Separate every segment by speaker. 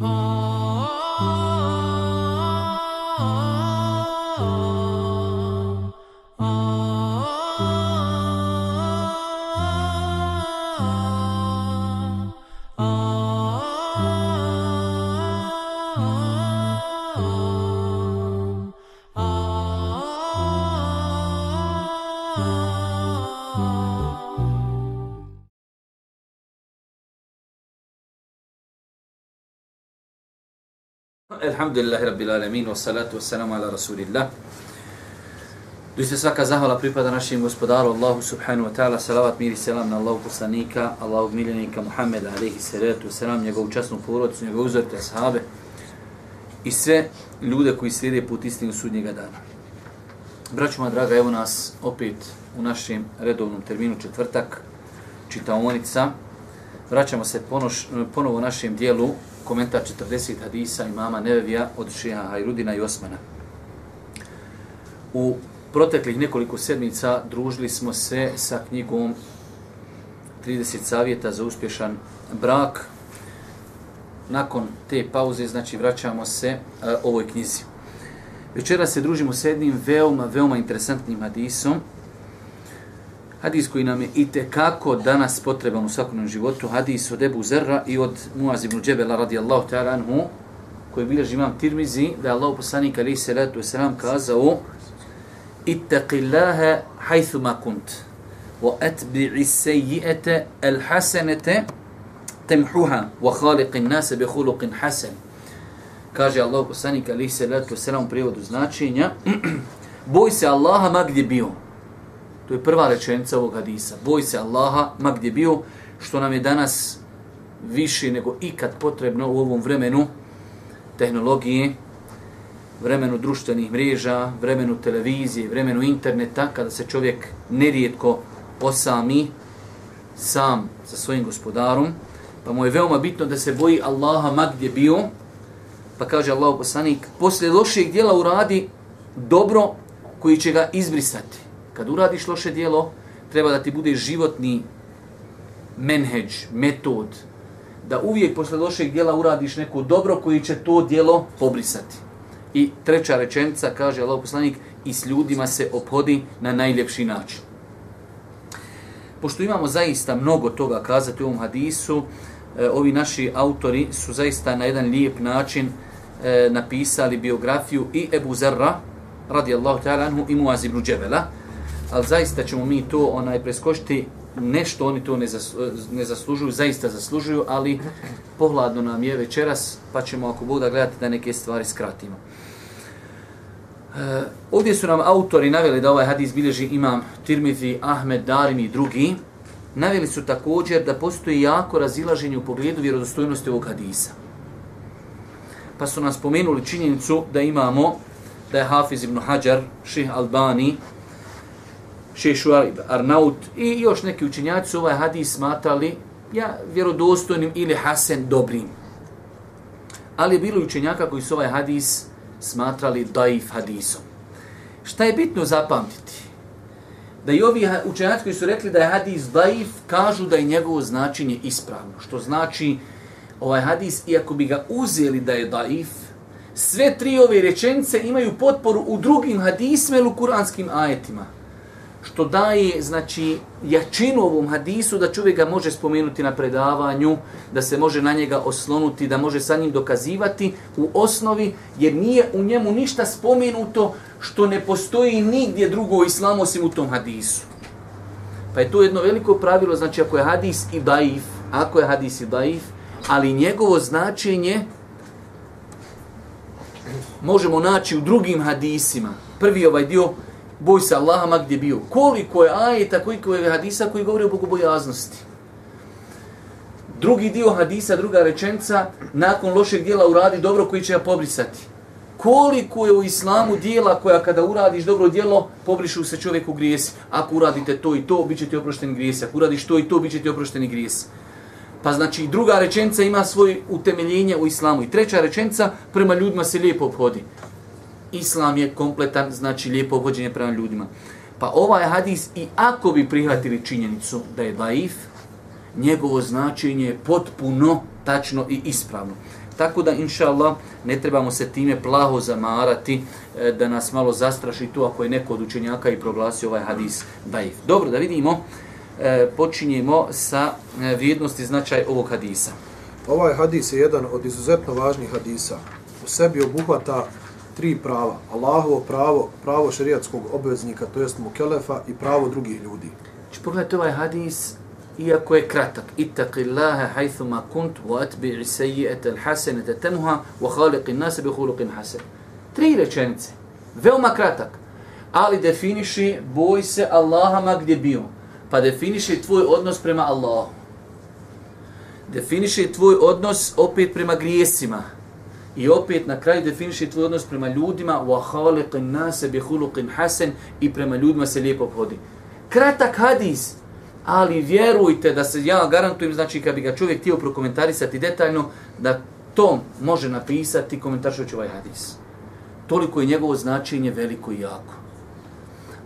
Speaker 1: Oh. Alhamdulillahi rabbil alamin wa salatu wa salamu ala rasulillah. Doista svaka zahvala pripada našim gospodaru Allahu subhanahu wa ta'ala, salavat mir i selam na Allahu poslanika, Allahu miljenika Muhammeda alaihi salatu wa salam, njegovu časnu porodicu, njegovu uzorite ashabe i sve ljude koji slijede put istinu sudnjega dana. Braćuma draga, evo nas opet u našem redovnom terminu četvrtak, čitaonica. Vraćamo se ponoš, ponovo našem dijelu komentar 40 hadisa imama Nevevija od Šeha Hajrudina i Osmana. U proteklih nekoliko sedmica družili smo se sa knjigom 30 savjeta za uspješan brak. Nakon te pauze, znači, vraćamo se uh, ovoj knjizi. Večera se družimo s jednim veoma, veoma interesantnim hadisom, Hadis koji nam je i kako danas potreban u svakodnevnom životu, hadis od Ebu Zerra i od Muaz ibn Džebela radijallahu ta'ala anhu, koji bilježi imam Tirmizi, da je Allah poslanik alaihi salatu wasalam kazao Ittaqillaha hajthu ma kunt, wa atbi'i sejijete al hasanete temhuha, wa khaliqin nase bi khuluqin hasan. Kaže Allah poslanik alaihi salatu wasalam u prijevodu značenja, boj se Allaha ma gdje bio, To je prva rečenica ovog hadisa. Boj se Allaha, ma gdje bio, što nam je danas više nego ikad potrebno u ovom vremenu tehnologije, vremenu društvenih mreža, vremenu televizije, vremenu interneta, kada se čovjek nerijetko osami sam sa svojim gospodarom, pa mu je veoma bitno da se boji Allaha ma gdje bio, pa kaže Allah poslanik, poslije lošeg dijela uradi dobro koji će ga izbrisati. Kad uradiš loše dijelo, treba da ti bude životni menheđ, metod, da uvijek posle lošeg dijela uradiš neko dobro koji će to dijelo pobrisati. I treća rečenica, kaže Allah poslanik, i s ljudima se ophodi na najljepši način. Pošto imamo zaista mnogo toga kazati u ovom hadisu, e, ovi naši autori su zaista na jedan lijep način e, napisali biografiju i Ebu Zerra, radijallahu ta'ala anhu, i Muaz ibn Džebela, ali zaista ćemo mi to onaj preskočiti nešto oni to ne, zas, ne zaslužuju, zaista zaslužuju, ali pohladno nam je večeras, pa ćemo ako Bog da gledati da neke stvari skratimo. E, ovdje su nam autori naveli da ovaj hadis bilježi imam Tirmizi, Ahmed, Darim i drugi. Naveli su također da postoji jako razilaženje u pogledu vjerodostojnosti ovog hadisa. Pa su nam spomenuli činjenicu da imamo da je Hafiz ibn Hajar, Ših Albani, Šešuar Arnaut i još neki učenjaci ovaj hadis smatali ja, vjerodostojnim ili hasen dobrim. Ali je bilo učenjaka koji su ovaj hadis smatrali daif hadisom. Šta je bitno zapamtiti? Da i ovi učenjaci koji su rekli da je hadis daif, kažu da je njegovo značenje ispravno. Što znači ovaj hadis, iako bi ga uzeli da je daif, sve tri ove rečenice imaju potporu u drugim hadisima ili u kuranskim ajetima što daje znači jačinu ovom hadisu da čovjek ga može spomenuti na predavanju, da se može na njega oslonuti, da može sa njim dokazivati u osnovi, jer nije u njemu ništa spomenuto što ne postoji nigdje drugo u islamu osim u tom hadisu. Pa je to jedno veliko pravilo, znači ako je hadis i daif, ako je hadis i daif, ali njegovo značenje možemo naći u drugim hadisima. Prvi ovaj dio boj se Allaha ma gdje bio. Koliko je ajeta, koliko je hadisa koji govori o bogobojaznosti. Drugi dio hadisa, druga rečenca, nakon lošeg dijela uradi dobro koji će ga pobrisati. Koliko je u islamu dijela koja kada uradiš dobro dijelo, pobrišu se čovjeku grijesi. Ako uradite to i to, bit će ti oprošteni grijesi. Ako uradiš to i to, bit će ti oprošteni grijesi. Pa znači druga rečenca ima svoje utemeljenje u islamu. I treća rečenca, prema ljudima se lijepo obhodi islam je kompletan, znači lijepo vođenje prema ljudima. Pa ovaj hadis, i ako bi prihvatili činjenicu da je daif, njegovo značenje je potpuno, tačno i ispravno. Tako da, inša Allah, ne trebamo se time plaho zamarati e, da nas malo zastraši tu ako je neko od učenjaka i proglasio ovaj hadis daif. Dobro, da vidimo, e, počinjemo sa e, vrijednosti značaj ovog hadisa.
Speaker 2: Ovaj hadis je jedan od izuzetno važnih hadisa. U sebi obuhvata tri prava. Allahovo pravo, pravo šerijatskog obveznika, to jest mukelefa i pravo drugih ljudi.
Speaker 1: Znači, pogledajte ovaj hadis, iako je kratak. Ittaqi Allahe hajthuma kunt, wa atbi'i seji'ete l'hasenete tenuha, wa khaliqi nase bi huluqin hasen. Tri rečenice. Veoma kratak. Ali definiši, boj se Allaha ma gdje bio. Pa definiši tvoj odnos prema Allahu. Definiši tvoj odnos opet prema grijesima. I opet na kraju definiši tvoj odnos prema ljudima wa khaliqin nase bi khuluqin hasen i prema ljudima se lijepo obhodi. Kratak hadis, ali vjerujte da se ja garantujem, znači kad bi ga čovjek htio prokomentarisati detaljno, da to može napisati komentaršujući ovaj hadis. Toliko je njegovo značenje veliko i jako.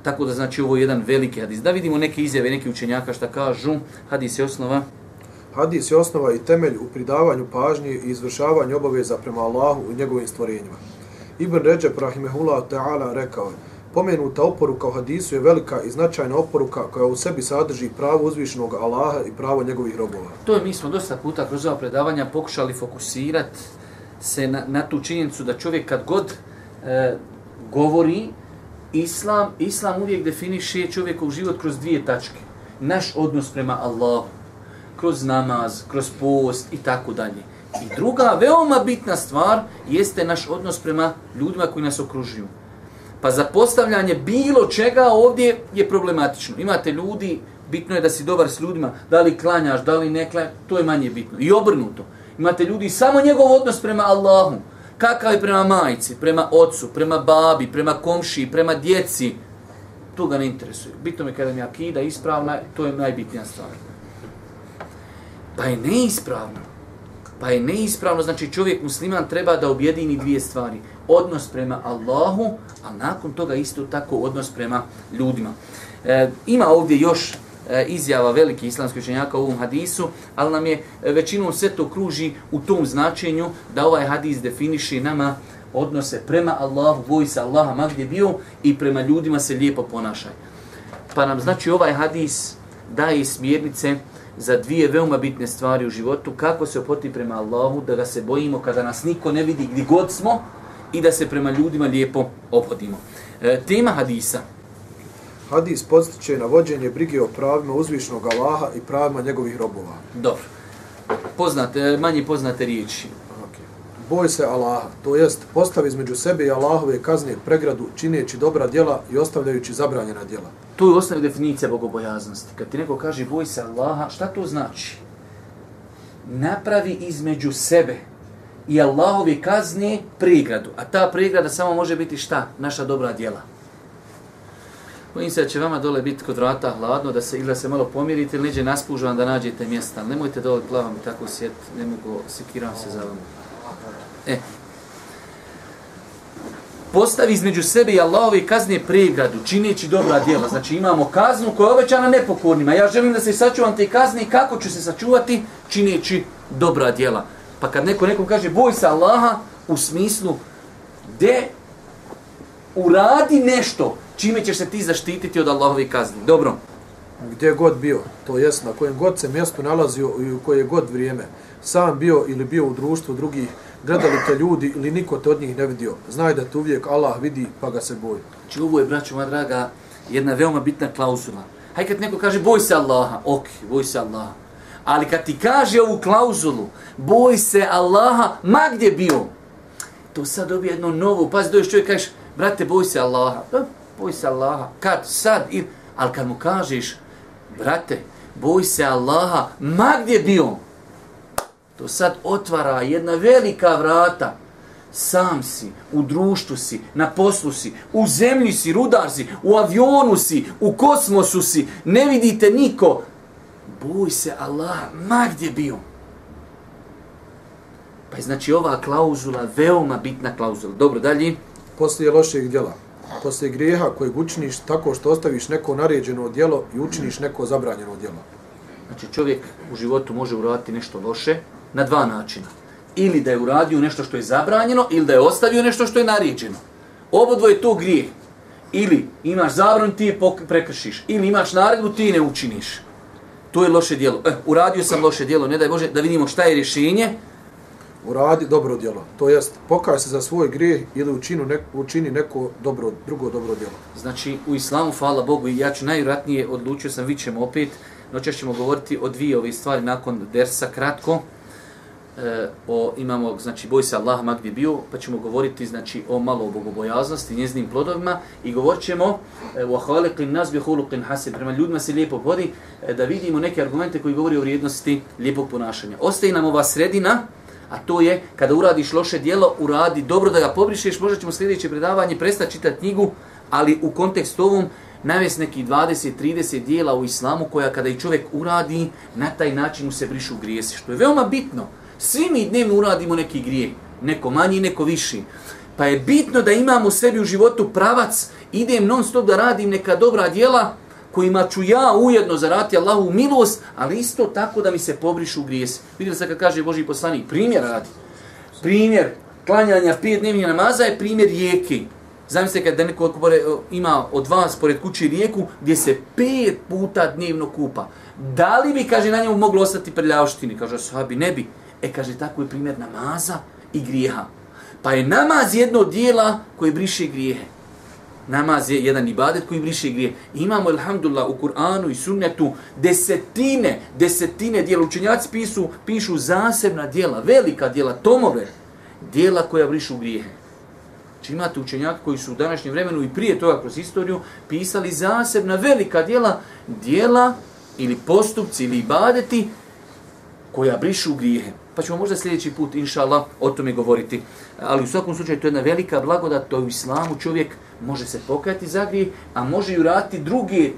Speaker 1: Tako da znači ovo je jedan veliki hadis. Da vidimo neke izjave, neke učenjaka šta kažu. Hadis je osnova.
Speaker 2: Hadis je osnova i temelj u pridavanju pažnje i izvršavanju obaveza prema Allahu i njegovim stvorenjima. Ibn Ređep Rahimehullah Teala rekao je, Pomenuta oporuka u hadisu je velika i značajna oporuka koja u sebi sadrži pravo uzvišenog Allaha i pravo njegovih robova.
Speaker 1: To je, mi smo dosta puta kroz ova predavanja pokušali fokusirati se na, na tu činjenicu da čovjek kad god e, govori islam, islam uvijek definiše čovjekov život kroz dvije tačke. Naš odnos prema Allahu, kroz namaz, kroz post i tako dalje. I druga, veoma bitna stvar, jeste naš odnos prema ljudima koji nas okružuju. Pa za postavljanje bilo čega ovdje je problematično. Imate ljudi, bitno je da si dobar s ljudima, da li klanjaš, da li ne klanjaš, to je manje bitno. I obrnuto. Imate ljudi, samo njegov odnos prema Allahu, kakav je prema majici, prema ocu, prema babi, prema komši, prema djeci, to ga ne interesuje. Bitno je kada mi akida ispravna, to je najbitnija stvar. Pa je neispravno. Pa je neispravno, znači čovjek musliman treba da objedini dvije stvari. Odnos prema Allahu, a nakon toga isto tako odnos prema ljudima. E, ima ovdje još e, izjava veliki islamski učenjaka u ovom hadisu, ali nam je e, većinom sve to kruži u tom značenju da ovaj hadis definiše nama odnose prema Allahu, boj se Allaha ma gdje bio i prema ljudima se lijepo ponašaj. Pa nam znači ovaj hadis daje smjernice za dvije veoma bitne stvari u životu, kako se opoti prema Allahu, da ga se bojimo kada nas niko ne vidi gdje god smo i da se prema ljudima lijepo opodimo. E, tema hadisa.
Speaker 2: Hadis postiče na vođenje brige o pravima uzvišnog Allaha i pravima njegovih robova.
Speaker 1: Dobro. Poznate, manje poznate riječi.
Speaker 2: Boj se Allaha, to jest postavi između sebe i Allahove kazne pregradu čineći dobra djela i ostavljajući zabranjena djela.
Speaker 1: To je osnovna definicija bogobojaznosti. Kad ti neko kaže boj se Allaha, šta to znači? Napravi između sebe i Allahove kazne pregradu. A ta pregrada samo može biti šta? Naša dobra djela. Bojim se da će vama dole biti kod vrata hladno, da se ili da se malo pomirite ili neđe naspužavam da nađete mjesta. Nemojte dole plavam tako sjet, ne mogu, sekiram se za vama. E, postavi između sebe i Allahove kazne pregradu, čineći dobra djela. Znači imamo kaznu koja je obećana nepokornima. Ja želim da se sačuvam te kazne i kako ću se sačuvati čineći dobra djela. Pa kad neko nekom kaže boj se Allaha u smislu de uradi nešto čime ćeš se ti zaštititi od Allahove kazne. Dobro.
Speaker 2: Gdje god bio, to jest na kojem god se mjestu nalazio i u koje god vrijeme, sam bio ili bio u društvu drugih, gledali te ljudi ili niko te od njih ne vidio. Znaj da te uvijek Allah vidi pa ga se boj.
Speaker 1: Znači ovo je, braćo moja draga, jedna veoma bitna klauzula. Hajde kad neko kaže boj se Allaha, ok, boj se Allaha. Ali kad ti kaže ovu klauzulu, boj se Allaha, ma gdje bio, to sad dobije jedno novo, pazi, dođeš čovjek, kažeš, brate, boj se Allaha, da, boj se Allaha, kad, sad, i, ali kad mu kažeš, brate, boj se Allaha, ma gdje bio, to sad otvara jedna velika vrata, sam si, u društvu si, na poslu si, u zemlji si, rudar si, u avionu si, u kosmosu si, ne vidite niko, boj se Allah, ma gdje bio. Pa je znači ova klauzula veoma bitna klauzula. Dobro, dalje.
Speaker 2: Poslije lošeg djela, poslije grijeha kojeg učiniš tako što ostaviš neko naređeno djelo i učiniš neko zabranjeno djelo.
Speaker 1: Znači čovjek u životu može uraditi nešto loše na dva načina. Ili da je uradio nešto što je zabranjeno, ili da je ostavio nešto što je naređeno. Obodvo je to grijeh. Ili imaš zabranu, ti je prekršiš. Ili imaš naredbu, ti ne učiniš. To je loše dijelo. Eh, uradio sam loše dijelo, ne daj Bože, da vidimo šta je rješenje.
Speaker 2: Uradi dobro dijelo. To jest, pokaj se za svoj grijeh ili učinu neko, učini neko dobro, drugo dobro dijelo.
Speaker 1: Znači, u islamu, hvala Bogu, ja ću najvratnije, odlučio sam, vi ćemo opet, noćas ćemo govoriti o dvije ove stvari nakon dersa kratko e, o imamo znači boj se Allaha gdje bio pa ćemo govoriti znači o malo bogobojaznosti njeznim plodovima i govorćemo ćemo e, wa khaliqin nas bi khuluqin hasan prema ljudima se lijepo vodi e, da vidimo neke argumente koji govori o vrijednosti lijepog ponašanja. Ostaje nam ova sredina a to je kada uradiš loše djelo uradi dobro da ga pobrišeš. Možda ćemo sljedeće predavanje prestati čitati knjigu ali u kontekstu ovom navesti neki 20-30 dijela u islamu koja kada i čovjek uradi, na taj način mu se brišu grijesi, što je veoma bitno. Svi mi dnevno uradimo neki grije, neko manji, neko viši. Pa je bitno da imamo u sebi u životu pravac, idem non stop da radim neka dobra djela kojima ću ja ujedno zarati Allahu milost, ali isto tako da mi se pobrišu grijesi. Vidjeli se kad kaže Boži poslanik, primjer radi. Primjer klanjanja pet dnevnih namaza je primjer rijeke. Zamislite kad da neko ima od vas pored kuće rijeku gdje se pet puta dnevno kupa. Da li bi, kaže, na njemu moglo ostati prljavštini? Kaže, sahabi, ne bi. E, kaže, tako je primjer namaza i grijeha. Pa je namaz jedno dijela koje briše grijehe. Namaz je jedan ibadet koji briše grije. Imamo, alhamdulillah, u Kur'anu i sunnetu desetine, desetine dijela. Učenjaci pisu, pišu zasebna dijela, velika dijela, tomove, dijela koja brišu grijehe. Znači imate učenjaka koji su u današnjem vremenu i prije toga kroz istoriju pisali zasebna velika dijela, dijela ili postupci ili ibadeti koja brišu grijehe. Pa ćemo možda sljedeći put, inša Allah, o tome govoriti. Ali u svakom slučaju to je jedna velika blagodat, to je u islamu čovjek može se pokajati za grijeh, a može i urati druge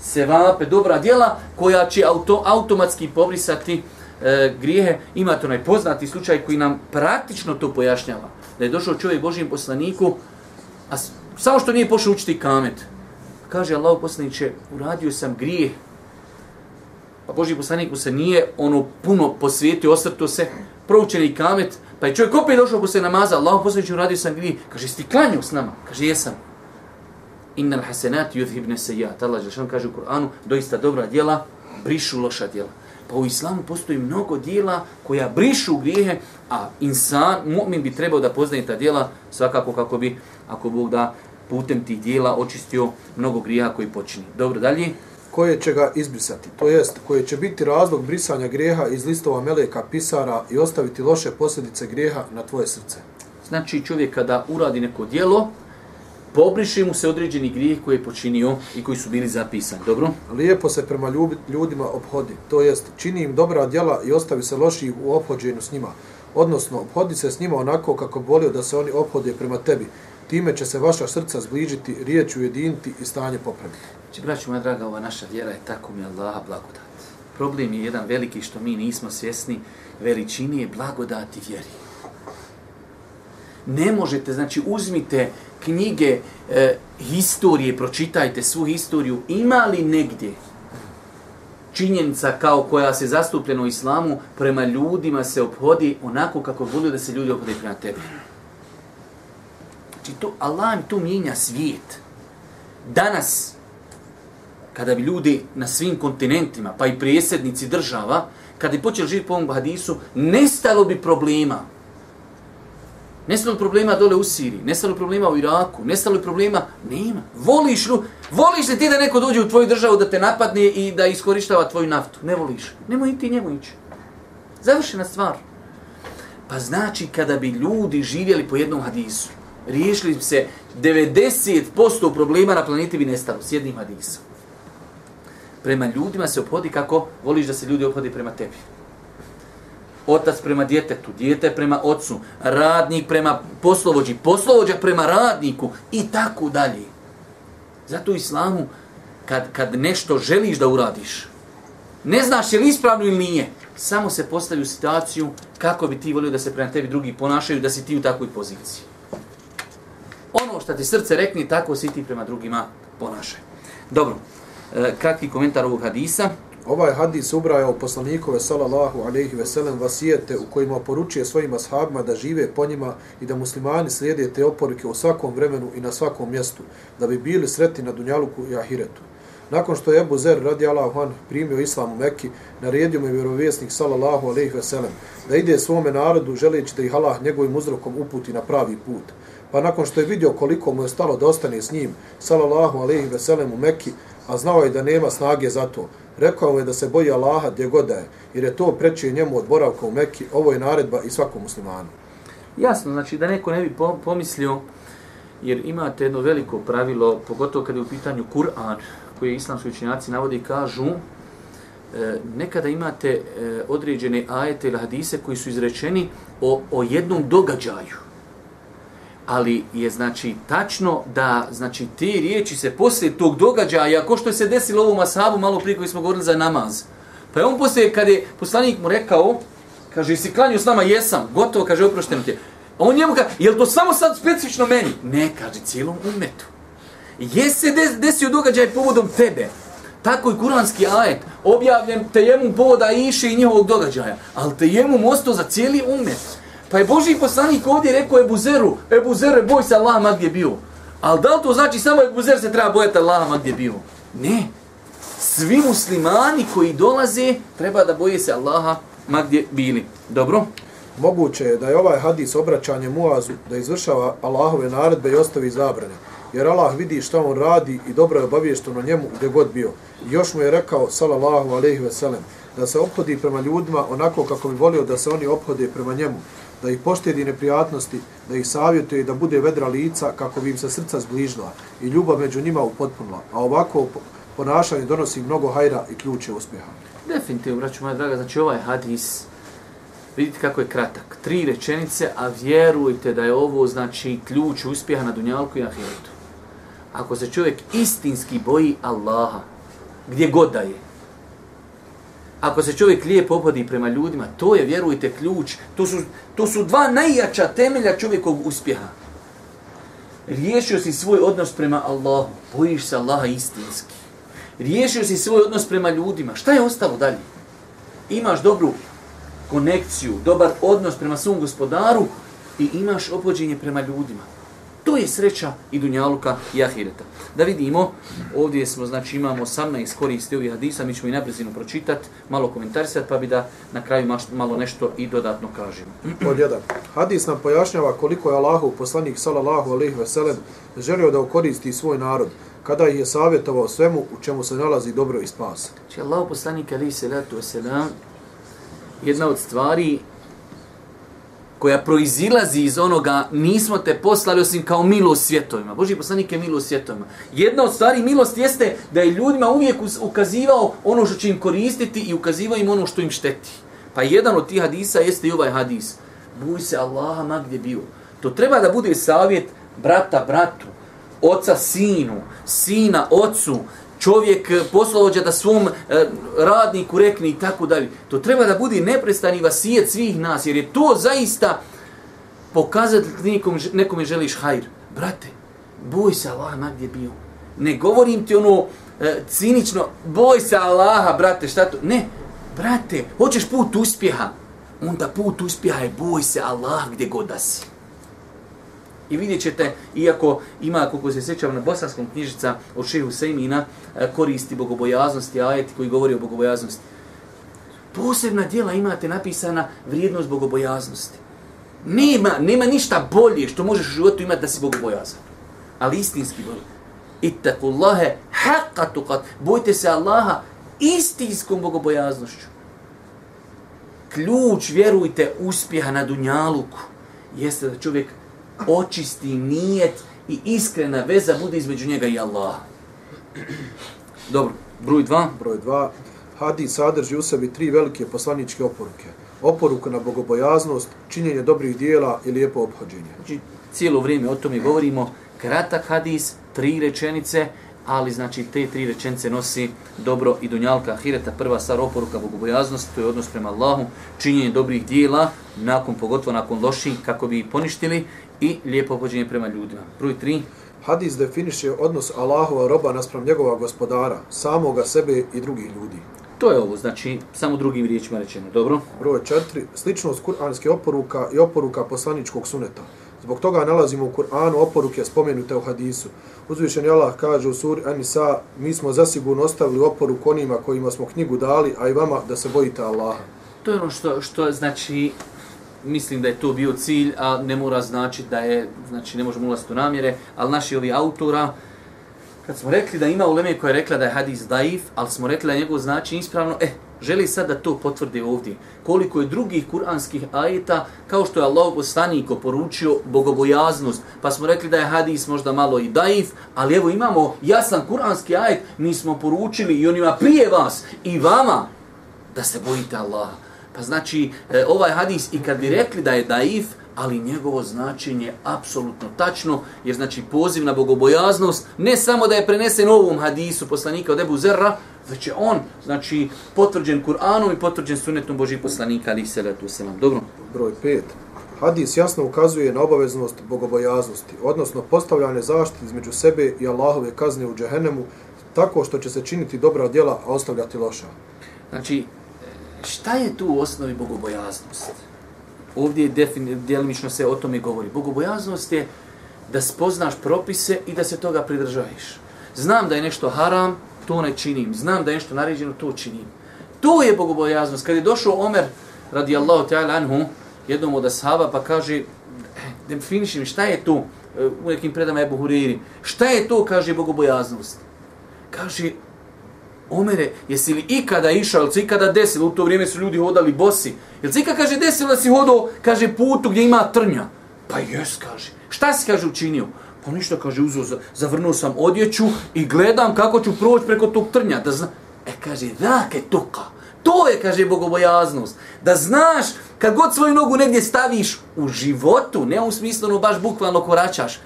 Speaker 1: sevape, dobra djela koja će auto, automatski pobrisati e, grijehe. Imate onaj najpoznati slučaj koji nam praktično to pojašnjava da je došao čovjek Božijem poslaniku, a samo što nije pošao učiti kamet. Kaže Allah poslaniće, uradio sam grijeh. Pa Boži poslaniku se nije ono puno posvijetio, osvrto se, proučeni kamet, pa je čovjek opet došao posle namaza, Allah poslanicu radio sam grijeh. Kaže, sti klanio s nama? Kaže, jesam. Innal hasenat yudhibne sejat. Allah kaže u Kur'anu, doista dobra djela, brišu loša djela. Pa u islamu postoji mnogo dijela koja brišu grijehe, a insan, mu'min bi trebao da poznaje ta dijela svakako kako bi, ako Bog da, putem tih dijela očistio mnogo grijeha koji počini. Dobro, dalje.
Speaker 2: Koje će ga izbrisati, to jest koje će biti razlog brisanja grijeha iz listova meleka pisara i ostaviti loše posljedice grijeha na tvoje srce.
Speaker 1: Znači čovjek kada uradi neko dijelo, pobriše mu se određeni grijeh koji je počinio i koji su bili zapisani. Dobro?
Speaker 2: Lijepo se prema ljudima obhodi, to jest čini im dobra djela i ostavi se loših u obhođenju s njima. Odnosno, obhodi se s njima onako kako volio da se oni obhode prema tebi. Time će se vaša srca zbližiti, riječ ujediniti i stanje popraviti.
Speaker 1: Znači, braću moja draga, ova naša vjera je tako mi Allaha blagodat. Problem je jedan veliki što mi nismo svjesni veličini je blagodati vjeri. Ne možete, znači, uzmite knjige e, historije, pročitajte svu historiju, ima li negdje činjenica kao koja se zastupljena u islamu prema ljudima se obhodi onako kako volio da se ljudi obhodi prema tebi. Znači to, Allah im tu mijenja svijet. Danas, kada bi ljudi na svim kontinentima, pa i prijesednici država, kada bi počeli živjeti po ovom hadisu, nestalo bi problema. Nestalo problema dole u Siriji, nestalo problema u Iraku, nestalo problema, nema. Voliš li, voliš li ti da neko dođe u tvoju državu da te napadne i da iskorištava tvoju naftu? Ne voliš. Nemoj ti njemu ići. Završena stvar. Pa znači kada bi ljudi živjeli po jednom hadisu, riješili bi se 90% problema na planeti bi nestalo s jednim hadisom. Prema ljudima se obhodi kako voliš da se ljudi obhodi prema tebi otac prema djetetu, djete prema ocu, radnik prema poslovođi, poslovođa prema radniku i tako dalje. Zato u islamu, kad, kad nešto želiš da uradiš, ne znaš je li ispravno ili nije, samo se postavi u situaciju kako bi ti volio da se prema tebi drugi ponašaju, da si ti u takvoj poziciji. Ono što ti srce rekne, tako si ti prema drugima ponašaj. Dobro, E, kratki komentar ovog hadisa.
Speaker 2: Ovaj hadis ubraja u poslanikove sallallahu alaihi ve sellem vasijete u kojima poručuje svojim ashabima da žive po njima i da muslimani slijede te oporuke u svakom vremenu i na svakom mjestu, da bi bili sretni na Dunjaluku i Ahiretu. Nakon što je Ebu Zer radi Allahu an primio islam u Mekki, naredio mu je vjerovjesnik sallallahu alaihi ve sellem da ide svome narodu želeći da ih Allah njegovim uzrokom uputi na pravi put. Pa nakon što je vidio koliko mu je stalo da ostane s njim, sallallahu alaihi ve sellem u Mekki, a znao je da nema snage za to, rekao je da se boji Allaha gdje god da je, jer je to preče njemu od boravka u Mekki, ovo je naredba i svakom muslimanu.
Speaker 1: Jasno, znači da neko ne bi pomislio, jer imate jedno veliko pravilo, pogotovo kad je u pitanju Kur'an, koje islamski učenjaci navode i kažu, e, nekada imate e, određene ajete ili hadise koji su izrečeni o, o jednom događaju. Ali je znači tačno da znači te riječi se poslije tog događaja, ako što je se desilo ovom asabu malo prije koji smo govorili za namaz. Pa je on poslije, kad je poslanik mu rekao, kaže, si klanio s nama? Jesam. Gotovo, kaže, oprošteno ti. A on njemu kaže, jel to samo sad specifično meni? Ne, kaže, cijelom umetu. Jesi se desio događaj povodom tebe. Tako i kuranski ajet, objavljen tejemu povoda iše i njihovog događaja, ali tejemu mosto za cijeli umet. Pa je Boži poslanik ovdje rekao Ebu Zeru, Ebu Zer, boj se Allah ma gdje bio. Ali da li to znači samo Ebu Zer se treba bojati Allah ma gdje bio? Ne. Svi muslimani koji dolaze treba da boje se Allaha ma gdje bili. Dobro?
Speaker 2: Moguće je da je ovaj hadis obraćanje Muazu da izvršava Allahove naredbe i ostavi zabrane jer Allah vidi šta on radi i dobro je obavješteno njemu gdje god bio. I još mu je rekao, salallahu alaihi ve sellem, da se obhodi prema ljudima onako kako bi volio da se oni obhode prema njemu, da ih poštedi neprijatnosti, da ih savjetuje i da bude vedra lica kako bi im se srca zbližila i ljubav među njima upotpunila. A ovako ponašanje donosi mnogo hajra i ključe uspjeha.
Speaker 1: Definitivno, braću moja draga, znači ovaj hadis, vidite kako je kratak. Tri rečenice, a vjerujte da je ovo znači ključ uspjeha na Dunjalku i Ahiretu ako se čovjek istinski boji Allaha, gdje god da je, ako se čovjek lijepo opodi prema ljudima, to je, vjerujte, ključ. To su, to su dva najjača temelja čovjekovog uspjeha. Riješio si svoj odnos prema Allahu, bojiš se Allaha istinski. Riješio si svoj odnos prema ljudima. Šta je ostalo dalje? Imaš dobru konekciju, dobar odnos prema svom gospodaru i imaš opođenje prema ljudima. To je sreća i dunjaluka i ahireta. Da vidimo, ovdje smo, znači imamo 18 koristi ovih hadisa, mi ćemo i naprezinu pročitati, malo komentarisati, pa bi da na kraju malo nešto i dodatno kažemo.
Speaker 2: Pod jedan. Hadis nam pojašnjava koliko je Allahu poslanik sallallahu alaihi ve sellem želio da ukoristi svoj narod, kada ih je savjetovao svemu u čemu se nalazi dobro i spas.
Speaker 1: Če Allahu poslanik alaihi salatu wasalam, jedna od stvari koja proizilazi iz onoga nismo te poslali osim kao milost svjetovima. Boži poslanik je milost svjetovima. Jedna od stvari milost jeste da je ljudima uvijek ukazivao ono što će im koristiti i ukazivao im ono što im šteti. Pa jedan od tih hadisa jeste i ovaj hadis. Buj se Allaha ma gdje bio. To treba da bude savjet brata bratu, oca sinu, sina ocu, čovjek e, poslovođa da svom e, radniku rekne i tako dalje. To treba da bude neprestani vasijet svih nas, jer je to zaista pokazatelj nekom, nekome želiš hajr. Brate, boj se Allah, ma gdje bio. Ne govorim ti ono e, cinično, boj se Allaha, brate, šta to? Ne, brate, hoćeš put uspjeha. Onda put uspjeha je boj se Allah gdje god da si. I vidjet ćete, iako ima, kako se sjećam na bosanskom knjižica od šehu Sejmina, e, koristi bogobojaznosti, ajeti koji govori o bogobojaznosti. Posebna dijela imate napisana vrijednost bogobojaznosti. Nema, nema ništa bolje što možeš u životu imati da si bogobojazan. Ali istinski bolje. Ittakullahe haqqa tuqat. Bojte se Allaha istinskom bogobojaznošću. Ključ, vjerujte, uspjeha na dunjaluku jeste da čovjek očisti nijet i iskrena veza bude između njega i Allah. Dobro, broj dva.
Speaker 2: Broj dva. Hadis sadrži u sebi tri velike poslaničke oporuke. Oporuka na bogobojaznost, činjenje dobrih dijela i lijepo obhođenje.
Speaker 1: Znači, cijelo vrijeme o tome govorimo. Kratak hadis, tri rečenice, ali znači te tri rečenice nosi dobro i dunjalka ahireta. Prva stvar oporuka bogobojaznosti, to je odnos prema Allahu, činjenje dobrih dijela, nakon, pogotovo nakon loših, kako bi poništili i lijepo pođenje prema ljudima. Broj 3.
Speaker 2: Hadis definiše odnos Allahova roba naspram njegova gospodara, samoga sebe i drugih ljudi.
Speaker 1: To je ovo, znači, samo drugim riječima rečeno, dobro?
Speaker 2: Broj četiri, sličnost kuranske oporuka i oporuka poslaničkog suneta. Zbog toga nalazimo u Kur'anu oporuke spomenute u hadisu. Uzvišeni Allah kaže u suri Anisa, mi smo zasigurno ostavili oporuku onima kojima smo knjigu dali, a i vama da se bojite Allaha.
Speaker 1: To je ono što, što znači, mislim da je to bio cilj, a ne mora znači da je, znači ne možemo ulaziti u namjere, ali naši ovi autora, kad smo rekli da ima uleme koja je rekla da je hadis daif, ali smo rekli da je njegov znači ispravno, eh, želi sad da to potvrdi ovdje. Koliko je drugih kuranskih ajeta, kao što je Allah poslaniko poručio bogobojaznost, pa smo rekli da je hadis možda malo i daif, ali evo imamo jasan kuranski ajet, mi smo poručili i onima prije vas i vama da se bojite Allaha. Pa znači, e, ovaj hadis, i kad bi rekli da je daif, ali njegovo značenje je apsolutno tačno, jer znači poziv na bogobojaznost, ne samo da je prenesen u ovom hadisu poslanika od Ebu Zerra, već je on, znači, potvrđen Kur'anom i potvrđen sunnetom Božih poslanika, ali se letu selam. Dobro?
Speaker 2: Broj 5. Hadis jasno ukazuje na obaveznost bogobojaznosti, odnosno postavljanje zaštite između sebe i Allahove kazne u džehennemu, tako što će se činiti dobra djela, a ostavljati loša.
Speaker 1: Znači, šta je tu u osnovi bogobojaznost? Ovdje djelimično se o tome govori. Bogobojaznost je da spoznaš propise i da se toga pridržaviš. Znam da je nešto haram, to ne činim. Znam da je nešto naređeno, to činim. To je bogobojaznost. Kad je došao Omer, radijallahu ta'ala anhu, jednom od ashaba, pa kaže, eh, mi finišim, šta je to, e, u nekim predama Ebu Huriri, šta je to, kaže, bogobojaznost? Kaže, Omere, jesi li ikada išao, ili ikada desilo, u to vrijeme su ljudi hodali bosi, jel si ikada, kaže, desilo da si hodao, kaže, putu gdje ima trnja? Pa jes, kaže. Šta si, kaže, učinio? Pa ništa, kaže, uzo, zavrnuo sam odjeću i gledam kako ću proći preko tog trnja. Da zna... E, kaže, da, ke tuka. To je, kaže, bogobojaznost. Da znaš, kad god svoju nogu negdje staviš u životu, ne u smislu, no baš bukvalno koračaš,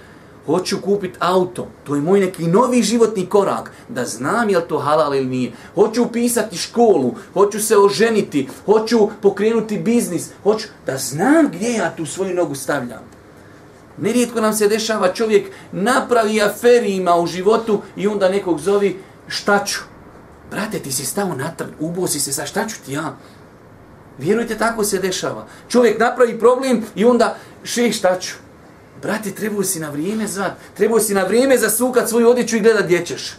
Speaker 1: hoću kupiti auto, to je moj neki novi životni korak, da znam je li to halal ili nije. Hoću upisati školu, hoću se oženiti, hoću pokrenuti biznis, hoću da znam gdje ja tu svoju nogu stavljam. Nerijetko nam se dešava čovjek napravi aferima u životu i onda nekog zovi šta ću. Brate, ti si stao natrag, ubo si se, sa šta ću ti ja? Vjerujte, tako se dešava. Čovjek napravi problem i onda še šta ću. Brate, trebao si na vrijeme zvat, trebao si na vrijeme zasukat svoju odjeću i gledat gdje ćeš.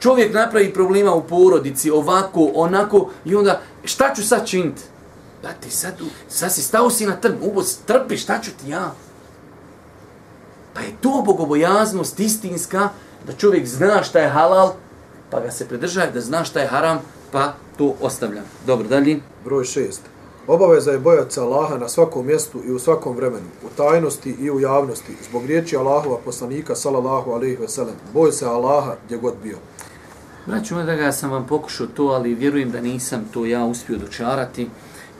Speaker 1: Čovjek napravi problema u porodici, ovako, onako, i onda, šta ću sad činiti? Brate, sad, sad si stao si na trn, ubo, trpi, šta ću ti ja? Pa je to bogobojaznost istinska, da čovjek zna šta je halal, pa ga se pridržaje, da zna šta je haram, pa to ostavlja. Dobro, dalje.
Speaker 2: Broj šest. Obaveza je bojati se Allaha na svakom mjestu i u svakom vremenu, u tajnosti i u javnosti, zbog riječi Allahova poslanika, salallahu alaihi ve sellem. Boj se Allaha gdje god bio.
Speaker 1: Braću, da ga sam vam pokušao to, ali vjerujem da nisam to ja uspio dočarati.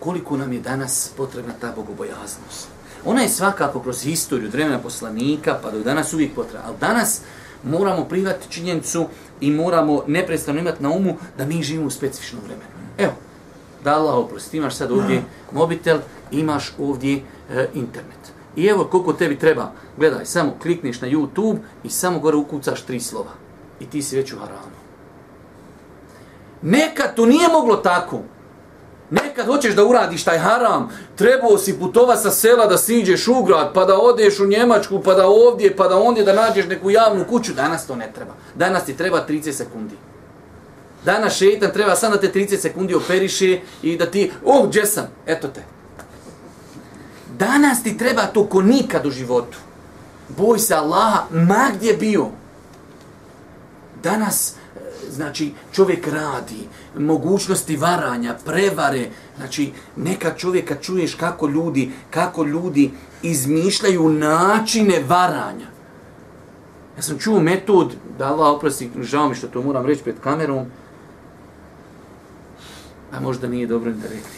Speaker 1: Koliko nam je danas potrebna ta bogobojaznost? Ona je svakako kroz historiju vremena poslanika, pa do danas uvijek potrebna. Ali danas moramo prihvatiti činjenicu i moramo neprestano imati na umu da mi živimo u specifičnom vremenu. Evo, da Allah oprosti, imaš sad ovdje mobitel, imaš ovdje e, internet. I evo koliko tebi treba, gledaj, samo klikneš na YouTube i samo gore ukucaš tri slova. I ti si već u haramu. Nekad to nije moglo tako. Nekad hoćeš da uradiš taj haram, trebao si putova sa sela da siđeš u grad, pa da odeš u Njemačku, pa da ovdje, pa da ondje da nađeš neku javnu kuću. Danas to ne treba. Danas ti treba 30 sekundi. Danas šeitan treba samo da te 30 sekundi operiše i da ti, oh, gdje sam? Eto te. Danas ti treba to ko nikad u životu. Boj se Allaha, ma gdje bio. Danas, eh, znači čovjek radi, mogućnosti varanja, prevare, znači neka čovjeka čuješ kako ljudi, kako ljudi izmišljaju načine varanja. Ja sam čuo metod, da Allah oprosti, žao mi što to moram reći pred kamerom, a možda nije dobro da rekli.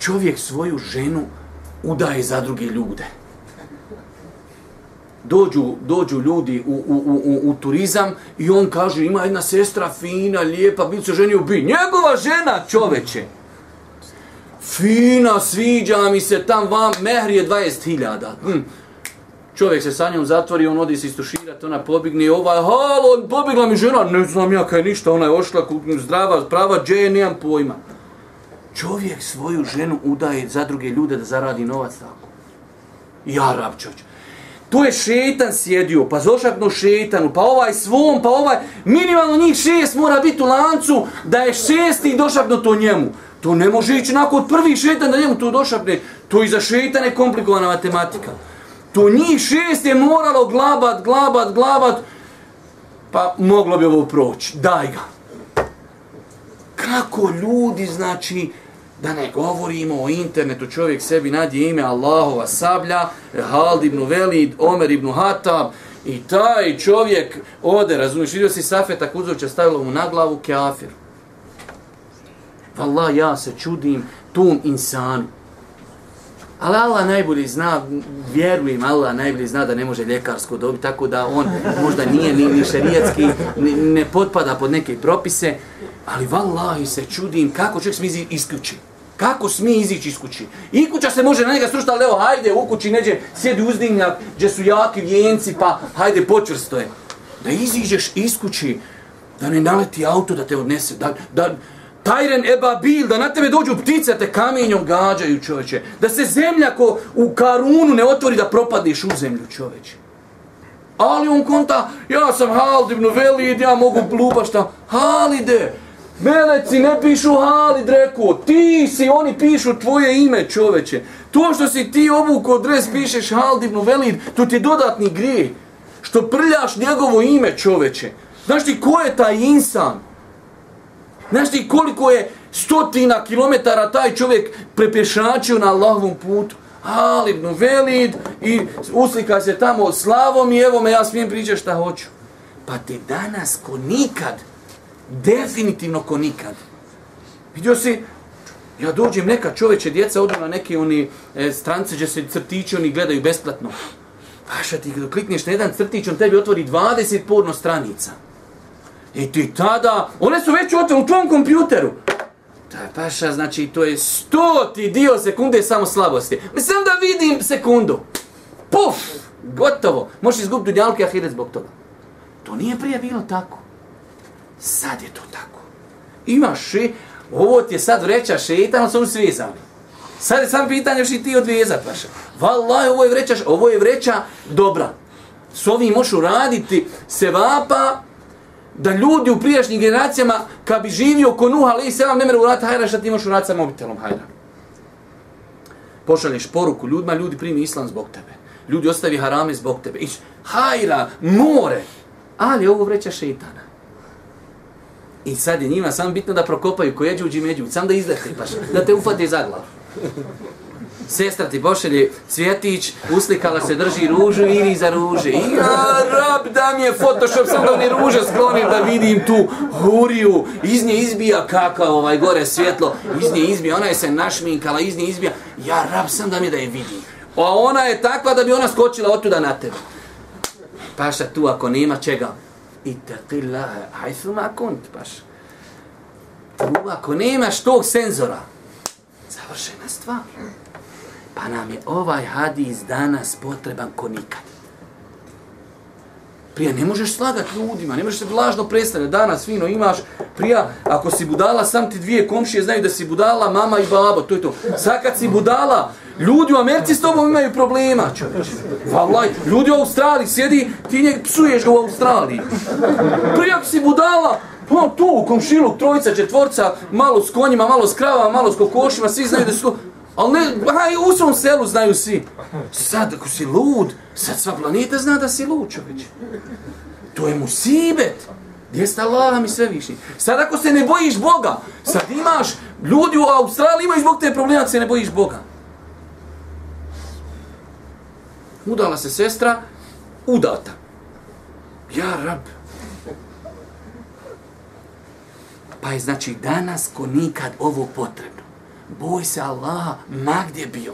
Speaker 1: Čovjek svoju ženu udaje za druge ljude dođu, dođu ljudi u, u, u, u, u turizam i on kaže ima jedna sestra fina, lijepa, bil se ženio bi. Njegova žena, čoveče. Fina, sviđa mi se tam vam, mehr je 20.000. Hm. Čovjek se sa njom zatvori, on odi se istuširati, ona pobigne, ovaj, halo, pobigla mi žena, ne znam ja kaj ništa, ona je ošla, zdrava, prava, dže, nemam pojma. Čovjek svoju ženu udaje za druge ljude da zaradi novac tako. Ja, rabčoć. To je šetan sjedio, pa zošakno šetanu, pa ovaj svom, pa ovaj, minimalno njih šest mora biti u lancu, da je šesti došakno to njemu. To ne može ići nakon od šetan da njemu to došapne. To i za šetane komplikovana matematika. To njih šest je moralo glabat, glabat, glabat, pa moglo bi ovo proći. Daj ga. Kako ljudi, znači, da ne govorimo o internetu, čovjek sebi nadje ime Allahova sablja, Hald ibn Velid, Omer ibn Hatab, i taj čovjek ode, razumiješ, vidio si Safeta Kuzovića, stavilo mu na glavu kafir. Valla, ja se čudim tom insanu. Ali Allah najbolje zna, vjerujem, Allah najbolje zna da ne može ljekarsko dobiti, tako da on možda nije ni, ni šerijatski, ne, ne potpada pod neke propise, ali vallahi se čudim kako čovjek smije isključi. Kako smi izići iz kući? I kuća se može na njega srušiti, ali evo, hajde, u kući neđe, sjedi uzdignjak, gdje su jaki vijenci, pa hajde, počvrsto je. Da iziđeš iz kući, da ne naleti auto da te odnese, da, da, Tajren eba bil, da na tebe dođu ptice, te kamenjom gađaju čoveče. Da se zemlja ko u karunu ne otvori da propadneš u zemlju čoveče. Ali on konta, ja sam Halid ibn Velid, ja mogu lupa šta. Halide, meleci ne pišu Halid, rekao, ti si, oni pišu tvoje ime čoveče. To što si ti obuko dres pišeš Halid ibn Velid, to ti je dodatni grije. Što prljaš njegovo ime čoveče. Znaš ti ko je taj insan? Znaš ti koliko je stotina kilometara taj čovjek prepješačio na Allahovom putu? Ali ibn Velid i uslika se tamo slavom i evo me ja smijem pričati šta hoću. Pa te danas ko nikad, definitivno ko nikad. Vidio si, ja dođem neka čoveče, djeca odu na neke oni e, strance gdje se crtići, oni gledaju besplatno. Paša ti, kada klikneš na jedan crtić, on tebi otvori 20 porno stranica. I ti tada, one su već otvorene u tvom kompjuteru. Ta paša, znači, to je stoti dio sekunde samo slabosti. Mislim da vidim sekundu. Puf! Gotovo. Možeš izgubiti dunjalke ahiret zbog toga. To nije prije bilo tako. Sad je to tako. Imaš še, ovo ti je sad vreća šetan, ali su svezani. Sad je sam pitanje još i ti odvezat, paša. Valaj, ovo je vreća, ovo je vreća dobra. S ovim možeš uraditi sevapa, da ljudi u prijašnjim generacijama, kad bi živio ko Nuh, ali se vam ne mere urati hajra, šta ti imaš urati sa mobitelom hajra. Pošalješ poruku ljudima, ljudi primi islam zbog tebe. Ljudi ostavi harame zbog tebe. Iš, hajra, more. Ali ovo vreća šeitana. I sad je njima samo bitno da prokopaju ko jeđu uđi među, sam da izlete, paš, da te ufate za glavu sestra ti pošelje cvjetić, uslikala se, drži ružu i za ruže. I ja, rab, da mi je Photoshop, sam da mi ruže sklonim da vidim tu huriju. Iz nje izbija kakao ovaj gore svjetlo, iz nje izbija, ona je se našminkala, iz nje izbija. Ja, rab, sam da mi da je vidim. A ona je takva da bi ona skočila otuda na tebe. Paša tu ako nema čega. I te la, aj su ma kunt, paša. Tu ako nemaš tog senzora, završena stvar. Pa nam je ovaj hadis danas potreban ko nikad. Prija, ne možeš slagati ljudima, ne možeš se vlažno predstavljati. Danas fino imaš, prija, ako si budala, sam ti dvije komšije znaju da si budala, mama i babo, to je to. Sad kad si budala, ljudi u Americi s tobom imaju problema, čovječe. Valaj, ljudi u Australiji sjedi, ti njeg psuješ ga u Australiji. Prija, ako si budala, pa tu, komšiluk, trojica, četvorca, malo s konjima, malo s kravama, malo s kokošima, svi znaju da su... Ali ne, haj, u svom selu znaju svi. Sad, ako si lud, sad sva planeta zna da si lud, čovječ. To je musibet. Gdje sta Allah mi sve više? Sad ako se ne bojiš Boga, sad imaš, ljudi u Australiji imaju zbog te problema, se ne bojiš Boga. Udala se sestra, udata. Ja, rab. Pa je znači danas ko nikad ovo potrebno boj se Allaha, ma gdje bio.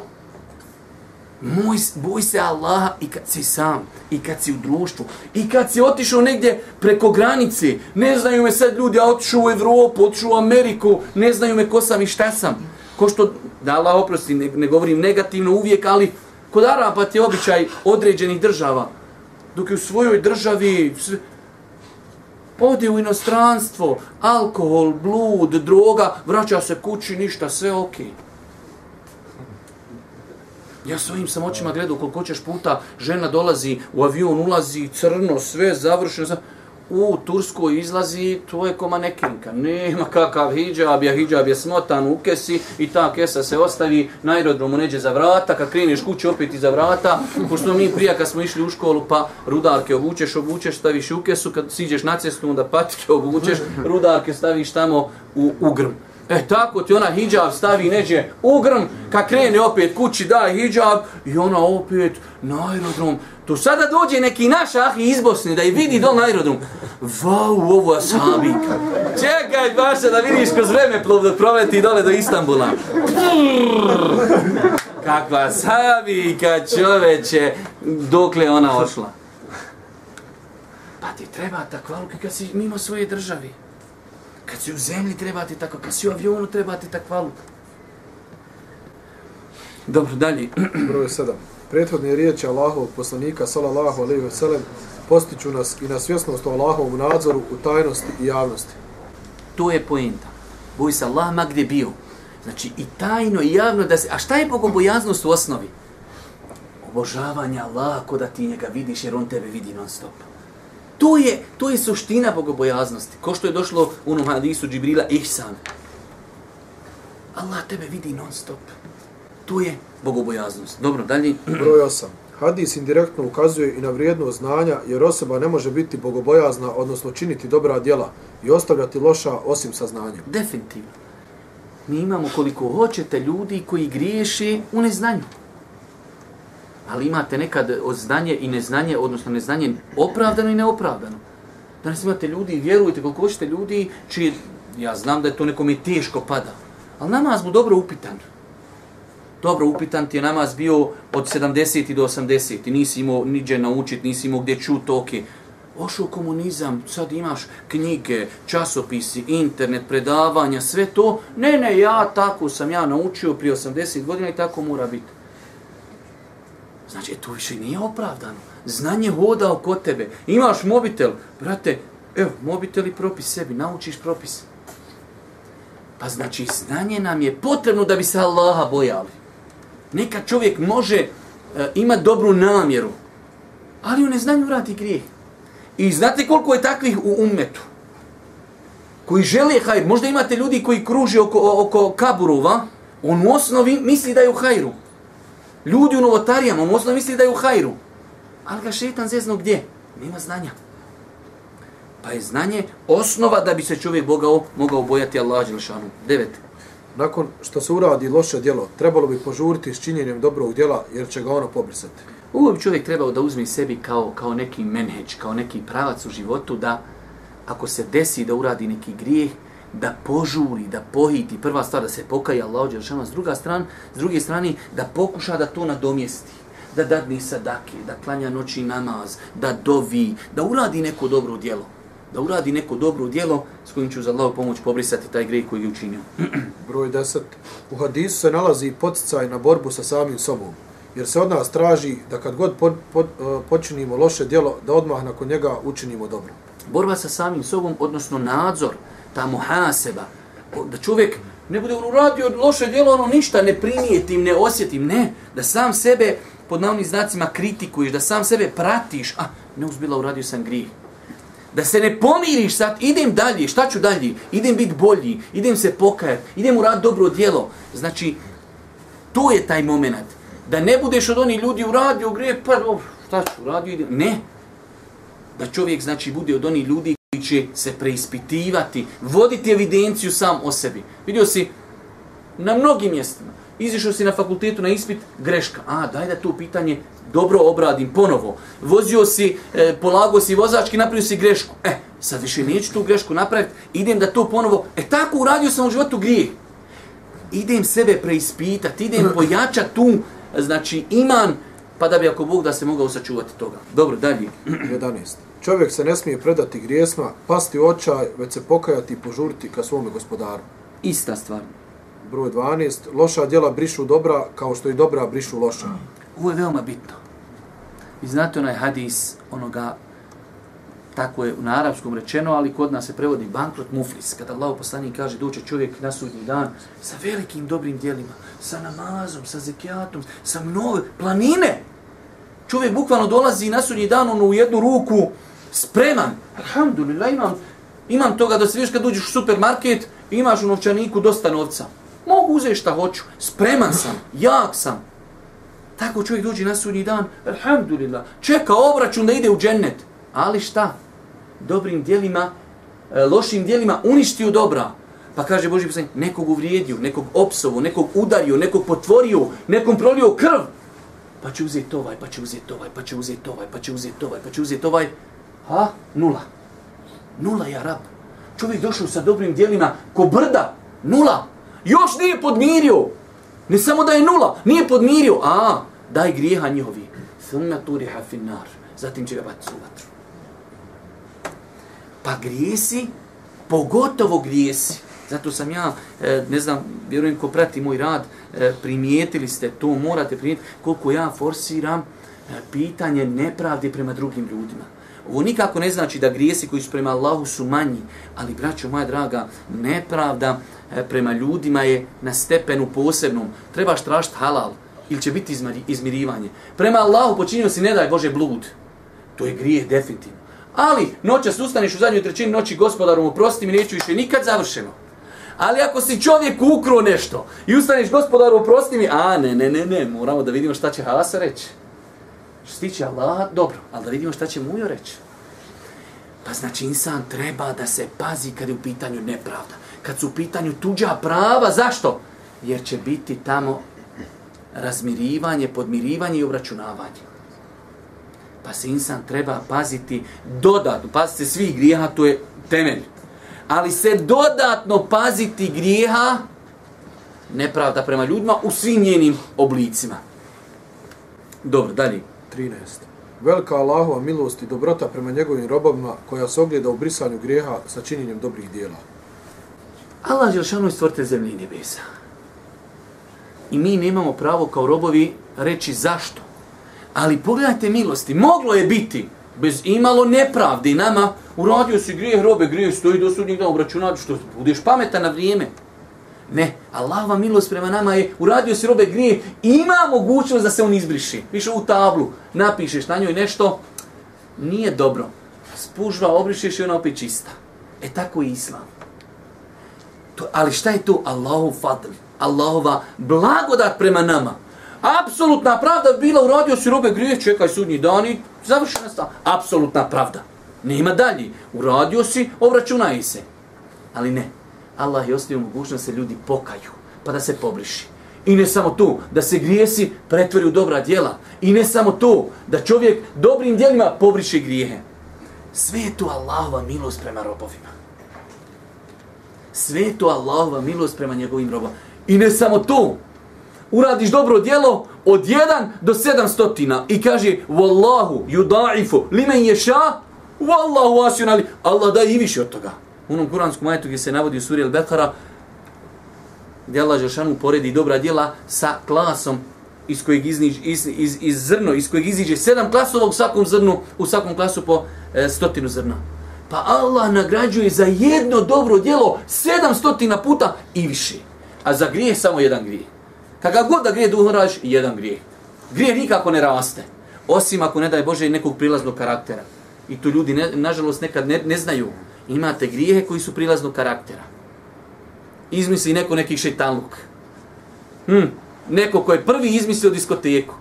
Speaker 1: Moj, boj se Allaha i kad si sam, i kad si u društvu, i kad si otišao negdje preko granice, ne znaju me sad ljudi, ja otišao u Evropu, otišao u Ameriku, ne znaju me ko sam i šta sam. Ko što, da Allah oprosti, ne, ne govorim negativno uvijek, ali Kod Arapa ti je običaj određenih država. Dok je u svojoj državi sve, ode u inostranstvo, alkohol, blud, droga, vraća se kući, ništa, sve okej. Okay. Ja svojim sam očima gledao koliko ćeš puta žena dolazi u avion, ulazi crno, sve završeno. U Turskoj izlazi, to je koma nekinka. Nema kakav hijab, ja hijab je smotan u kesi i ta kesa se ostavi na aerodromu neđe za vrata, kad kreneš kući opet iza vrata. Pošto mi prija kad smo išli u školu, pa rudarke obučeš, obučeš, staviš u kesu, kad siđeš na cestu, onda patike obučeš, rudarke staviš tamo u, u grm. E tako ti ona hijab stavi neđe u grm, kad krene opet kući daj hijab i ona opet na aerodrom. Tu sada dođe neki naš ah iz Bosne da i vidi dol na aerodrom. Vau, ovo je sabika. Čekaj, baša da vidiš kroz vreme plov da proveti dole do Istambula. Kakva sabika čoveče, dokle ona ošla. Pa ti treba takvaluke kad si mimo svoje države. Kad si u zemlji treba ti tako, kad si u avionu treba ti takvalu. Dobro, dalje.
Speaker 2: Broj 7. Prethodne riječi Allahovog poslanika, salallahu alaihi wa sallam, postiću nas i na svjesnost o Allahovom nadzoru u tajnosti i javnosti.
Speaker 1: To je poenta. Boj se Allah ma gdje bio. Znači i tajno i javno da se... A šta je bogobojaznost u osnovi? Obožavanje Allaha ko da ti njega vidiš jer on tebe vidi non stop. To je, to je suština bogobojaznosti. Ko što je došlo u onom hadisu Džibrila Ihsan. Allah tebe vidi non stop. To je bogobojaznost. Dobro, dalje.
Speaker 2: Broj 8. Hadis indirektno ukazuje i na vrijednost znanja, jer osoba ne može biti bogobojazna, odnosno činiti dobra djela i ostavljati loša osim saznanja.
Speaker 1: Definitivno. Mi imamo koliko hoćete ljudi koji griješe u neznanju ali imate nekad znanje i neznanje, odnosno neznanje opravdano i neopravdano. Danas imate ljudi, vjerujte koliko hoćete ljudi, čije, ja znam da je to nekom i teško pada, ali namaz mu dobro upitan. Dobro upitan ti je namaz bio od 70. do 80. Nisi imao niđe naučit, nisi imao gdje čut oke. Ošao komunizam, sad imaš knjige, časopisi, internet, predavanja, sve to. Ne, ne, ja tako sam ja naučio prije 80 godina i tako mora biti. Znači, to više nije opravdano. Znanje hoda oko tebe. Imaš mobitel, brate, evo, mobitel i propis sebi, naučiš propis. Pa znači, znanje nam je potrebno da bi se Allaha bojali. Neka čovjek može e, ima dobru namjeru, ali u neznanju radi grijeh. I znate koliko je takvih u umetu? Koji žele hajr. Možda imate ljudi koji kruže oko, oko kaburova, on u osnovi misli da je u hajru. Ljudi u novotarijama, možda misli da je u hajru. Ali ga šetan zezno gdje? Nema znanja. Pa je znanje osnova da bi se čovjek bogao, mogao bojati Allah Đelšanu. Devet.
Speaker 2: Nakon što se uradi loše djelo, trebalo bi požuriti s činjenjem dobrog djela, jer će ga ono pobrisati.
Speaker 1: Ovo bi čovjek trebao da uzme sebi kao, kao neki menheđ, kao neki pravac u životu, da ako se desi da uradi neki grijeh, da požuri, da pohiti, prva stvar da se pokaje Allah Đelšanu, s, druga stran, s druge strane da pokuša da to nadomjesti, da dadni sadake, da klanja noći namaz, da dovi, da uradi neko dobro djelo, da uradi neko dobro djelo s kojim ću za Allah pomoć pobrisati taj grijeh koji je učinio.
Speaker 2: Broj 10. U hadisu se nalazi poticaj na borbu sa samim sobom, jer se od nas traži da kad god po, po, e, počinimo loše djelo, da odmah nakon njega učinimo dobro.
Speaker 1: Borba sa samim sobom, odnosno nadzor, ta muhaseba, da čovjek ne bude ono uradio loše djelo, ono ništa ne primijetim, ne osjetim, ne, da sam sebe pod navnim znacima kritikuješ, da sam sebe pratiš, a ne uzbila uradio sam grijeh. Da se ne pomiriš sad, idem dalje, šta ću dalje? Idem biti bolji, idem se pokajati, idem uraditi dobro djelo. Znači, to je taj moment. Da ne budeš od onih ljudi uradio grijeh, pa of, šta ću uradio, idem. Ne. Da čovjek, znači, bude od onih ljudi će se preispitivati, voditi evidenciju sam o sebi. Vidio si na mnogim mjestima, izišao si na fakultetu na ispit, greška. A, daj da to pitanje dobro obradim ponovo. Vozio si, e, polago si vozački, napravio si grešku. E, sad više neću tu grešku napraviti, idem da to ponovo. E, tako uradio sam u životu grijeh. Idem sebe preispitati, idem pojačati tu, znači, iman, pa da bi ako Bog da se mogao sačuvati toga. Dobro, dalje.
Speaker 2: 11. Čovjek se ne smije predati grijesma, pasti očaj, već se pokajati i požuriti ka svome gospodaru.
Speaker 1: Ista stvar.
Speaker 2: Broj 12. Loša djela brišu dobra, kao što i dobra brišu loša.
Speaker 1: Ovo je veoma bitno. I znate onaj hadis onoga tako je na arapskom rečeno, ali kod nas se prevodi bankrot muflis. Kada Allah poslanik kaže doće čovjek na sudnji dan sa velikim dobrim dijelima, sa namazom, sa zekijatom, sa mnove planine. Čovjek bukvalno dolazi na sudnji dan ono u jednu ruku spreman. Alhamdulillah, imam, imam toga da se viš kad uđeš u supermarket, imaš u novčaniku dosta novca. Mogu uzeti šta hoću. Spreman sam, jak sam. Tako čovjek dođe na sudnji dan, alhamdulillah, čeka obračun da ide u džennet. Ali šta? dobrim dijelima, e, lošim dijelima uništio dobra. Pa kaže Boži poslanik, nekog uvrijedio, nekog opsovo, nekog udario, nekog potvorio, nekom prolio krv. Pa će uzeti ovaj, pa će uzeti ovaj, pa će uzeti ovaj, pa će uzeti ovaj, pa će uzeti ovaj. Ha? Nula. Nula ja rab. Čovjek došao sa dobrim dijelima ko brda. Nula. Još nije podmirio. Ne samo da je nula, nije podmirio. A, daj grijeha njihovi. Thumma turiha finnar. Zatim će ga baciti u vatru. Pa grijesi, pogotovo grijesi. Zato sam ja, e, ne znam, vjerujem ko prati moj rad, e, primijetili ste to, morate primijetiti koliko ja forsiram e, pitanje nepravde prema drugim ljudima. Ovo nikako ne znači da grijesi koji su prema Allahu su manji, ali, braćo moja draga, nepravda e, prema ljudima je na stepenu posebnom. Trebaš tražiti halal ili će biti izmirivanje. Prema Allahu počinio si, ne daj Bože, blud. To je grijeh definitivno. Ali noćas ustaneš u zadnjoj trećini noći gospodarom oprosti mi neću više nikad završeno. Ali ako si čovjek ukro nešto i ustaneš gospodaru oprosti mi, a ne, ne, ne, ne, moramo da vidimo šta će Hasa reći. Što stiče Allah, dobro, ali da vidimo šta će Mujo reći. Pa znači insan treba da se pazi kad je u pitanju nepravda. Kad su u pitanju tuđa prava, zašto? Jer će biti tamo razmirivanje, podmirivanje i obračunavanje pa se insan treba paziti dodatno, pazite svih grijeha, to je temelj. Ali se dodatno paziti grijeha, nepravda prema ljudima, u svim njenim oblicima. Dobro, dalje.
Speaker 2: 13. Velika Allahova milost i dobrota prema njegovim robovima koja se ogleda u brisanju grijeha sa činjenjem dobrih dijela.
Speaker 1: Allah je šano stvorite zemlje i nebesa. I mi nemamo pravo kao robovi reći zašto. Ali pogledajte milosti, moglo je biti bez imalo nepravdi nama, uradio si grijeh robe, grijeh stoji do sudnjeg dana obračunati, što budeš pametan na vrijeme. Ne, Allahova milost prema nama je, uradio si robe grijeh, ima mogućnost da se on izbriši. Više u tablu, napišeš na njoj nešto, nije dobro. Spužva, obrišeš i ona opet čista. E tako je Islam. To, ali šta je to? Allahov fadl, Allahova blagodat prema nama. Apsolutna pravda bila uradio si robe grijeh, čekaj sudnji dan i završena stvar. Apsolutna pravda. Nema dalje. Uradio si, obračunaj se. Ali ne. Allah je ostavio mogućnost da se ljudi pokaju, pa da se pobriši. I ne samo to, da se grijesi pretvori u dobra djela. I ne samo to, da čovjek dobrim djelima pobriše grijehe. Sve je to Allahova milost prema robovima. Sve je to Allahova milost prema njegovim robovima. I ne samo to, uradiš dobro djelo od 1 do 700 i kaže Wallahu yudaifu limen yasha Wallahu asyunali. Allah da i više od toga. U onom kuranskom ajetu gdje se navodi u suri Al-Bekara, gdje Allah Žešanu poredi dobra djela sa klasom iz kojeg izniž, iz, iz, iz zrno, iz kojeg iziđe sedam klasova u svakom zrnu, u svakom klasu po e, stotinu zrna. Pa Allah nagrađuje za jedno dobro djelo sedam stotina puta i više. A za grije samo jedan grije. Kada god da grije duhom jedan grije. Grije nikako ne raste. Osim ako ne daje Bože nekog prilaznog karaktera. I to ljudi, ne, nažalost, nekad ne, ne znaju. Imate grijehe koji su prilaznog karaktera. Izmisli neko neki šeitanluk. Hm, neko ko je prvi izmislio diskoteku.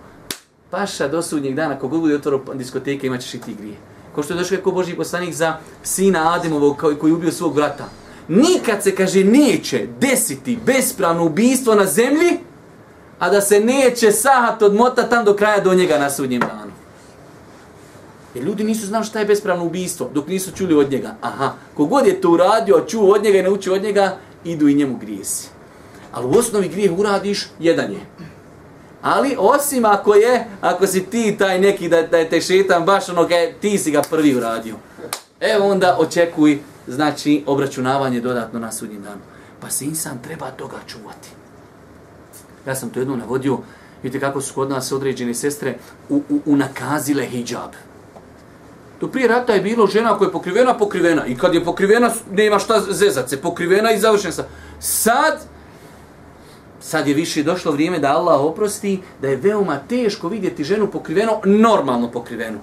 Speaker 1: Paša do sudnjeg dana, kogod bude otvoro diskoteke, imat ćeš i ti grije. Ko što je došao kao Boži poslanik za sina Ademovog koji, koji ubio svog vrata. Nikad se, kaže, neće desiti bespravno ubijstvo na zemlji, a da se neće sahat odmota tam do kraja do njega na sudnjem danu. Jer ljudi nisu znali šta je bespravno ubijstvo, dok nisu čuli od njega. Aha, kogod je to uradio, čuo od njega i naučio od njega, idu i njemu grijesi. Ali u osnovi grijeh uradiš, jedan je. Ali osim ako je, ako si ti taj neki da, da je te šetan baš ono kaj, ti si ga prvi uradio. Evo onda očekuj, znači, obračunavanje dodatno na sudnji danu. Pa se insan treba toga čuvati. Ja sam to jednom navodio, Vidite kako su kod nas određene sestre u, u, unakazile hijab. Do prije rata je bilo žena koja je pokrivena, pokrivena. I kad je pokrivena, nema šta zezat se. Pokrivena i završena sa. Sad, sad je više došlo vrijeme da Allah oprosti, da je veoma teško vidjeti ženu pokriveno, normalno pokrivenu.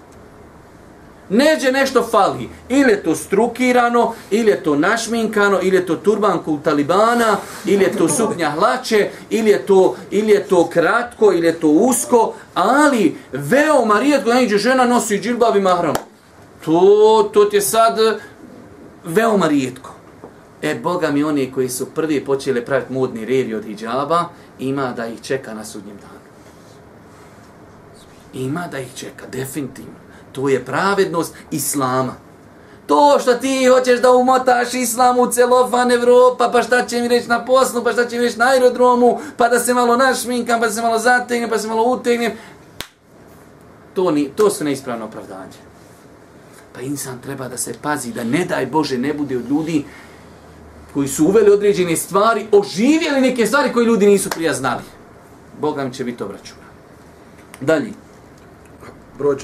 Speaker 1: Neđe nešto fali. Ili je to strukirano, ili je to našminkano, ili je to turbanku talibana, ili je to suknja hlače, ili je to, ili je to kratko, ili je to usko, ali veoma rijetko neđe žena nosi džilbab i mahram. To, to ti je sad e, veoma rijetko. E, Boga mi oni koji su prvi počeli praviti modni revi od hijjaba, ima da ih čeka na sudnjem danu. Ima da ih čeka, definitivno. To je pravednost Islama. To što ti hoćeš da umotaš Islam u celofan Evropa, pa šta će mi reći na poslu, pa šta će mi reći na aerodromu, pa da se malo našminkam, pa da se malo zategnem, pa da se malo utegnem. To, ni, to su neispravno opravdanje. Pa insan treba da se pazi, da ne daj Bože ne bude od ljudi koji su uveli određene stvari, oživjeli neke stvari koje ljudi nisu prija znali. Boga mi će biti obračuna. Dalje.
Speaker 2: Broj 14.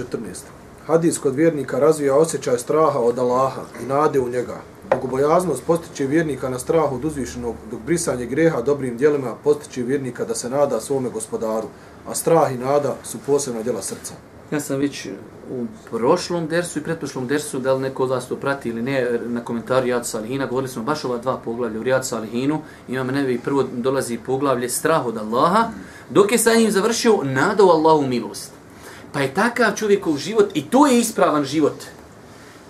Speaker 2: Hadis kod vjernika razvija osjećaj straha od Allaha i nade u njega. Bogobojaznost postiče vjernika na strahu od uzvišenog, dok brisanje greha dobrim dijelima postiče vjernika da se nada svome gospodaru, a strah i nada su posebna djela srca.
Speaker 1: Ja sam već u prošlom dersu i pretprošlom dersu, da li neko od vas to prati ili ne, na komentaru Rijad Salihina, govorili smo baš ova dva poglavlja u Rijad Salihinu, imam nevi prvo dolazi poglavlje strah od Allaha, dok je sa njim završio nada u Allahu milost. Pa je takav čovjekov život, i to je ispravan život,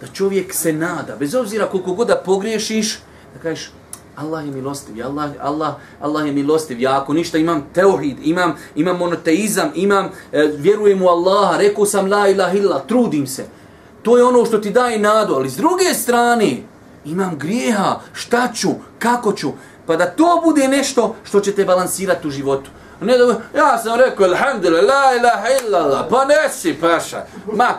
Speaker 1: da čovjek se nada, bez obzira koliko god da pogriješiš, da kažeš, Allah je milostiv, Allah, Allah, Allah je milostiv. Ja ako ništa imam teohid, imam, imam monoteizam, imam, e, vjerujem u Allaha, rekao sam la ilaha illa, trudim se. To je ono što ti daje nadu, ali s druge strane, imam grijeha, šta ću, kako ću, pa da to bude nešto što će te balansirati u životu. Ne da, ja sam rekao, alhamdulillah, la ilaha illallah, pa nesi paša. Ma,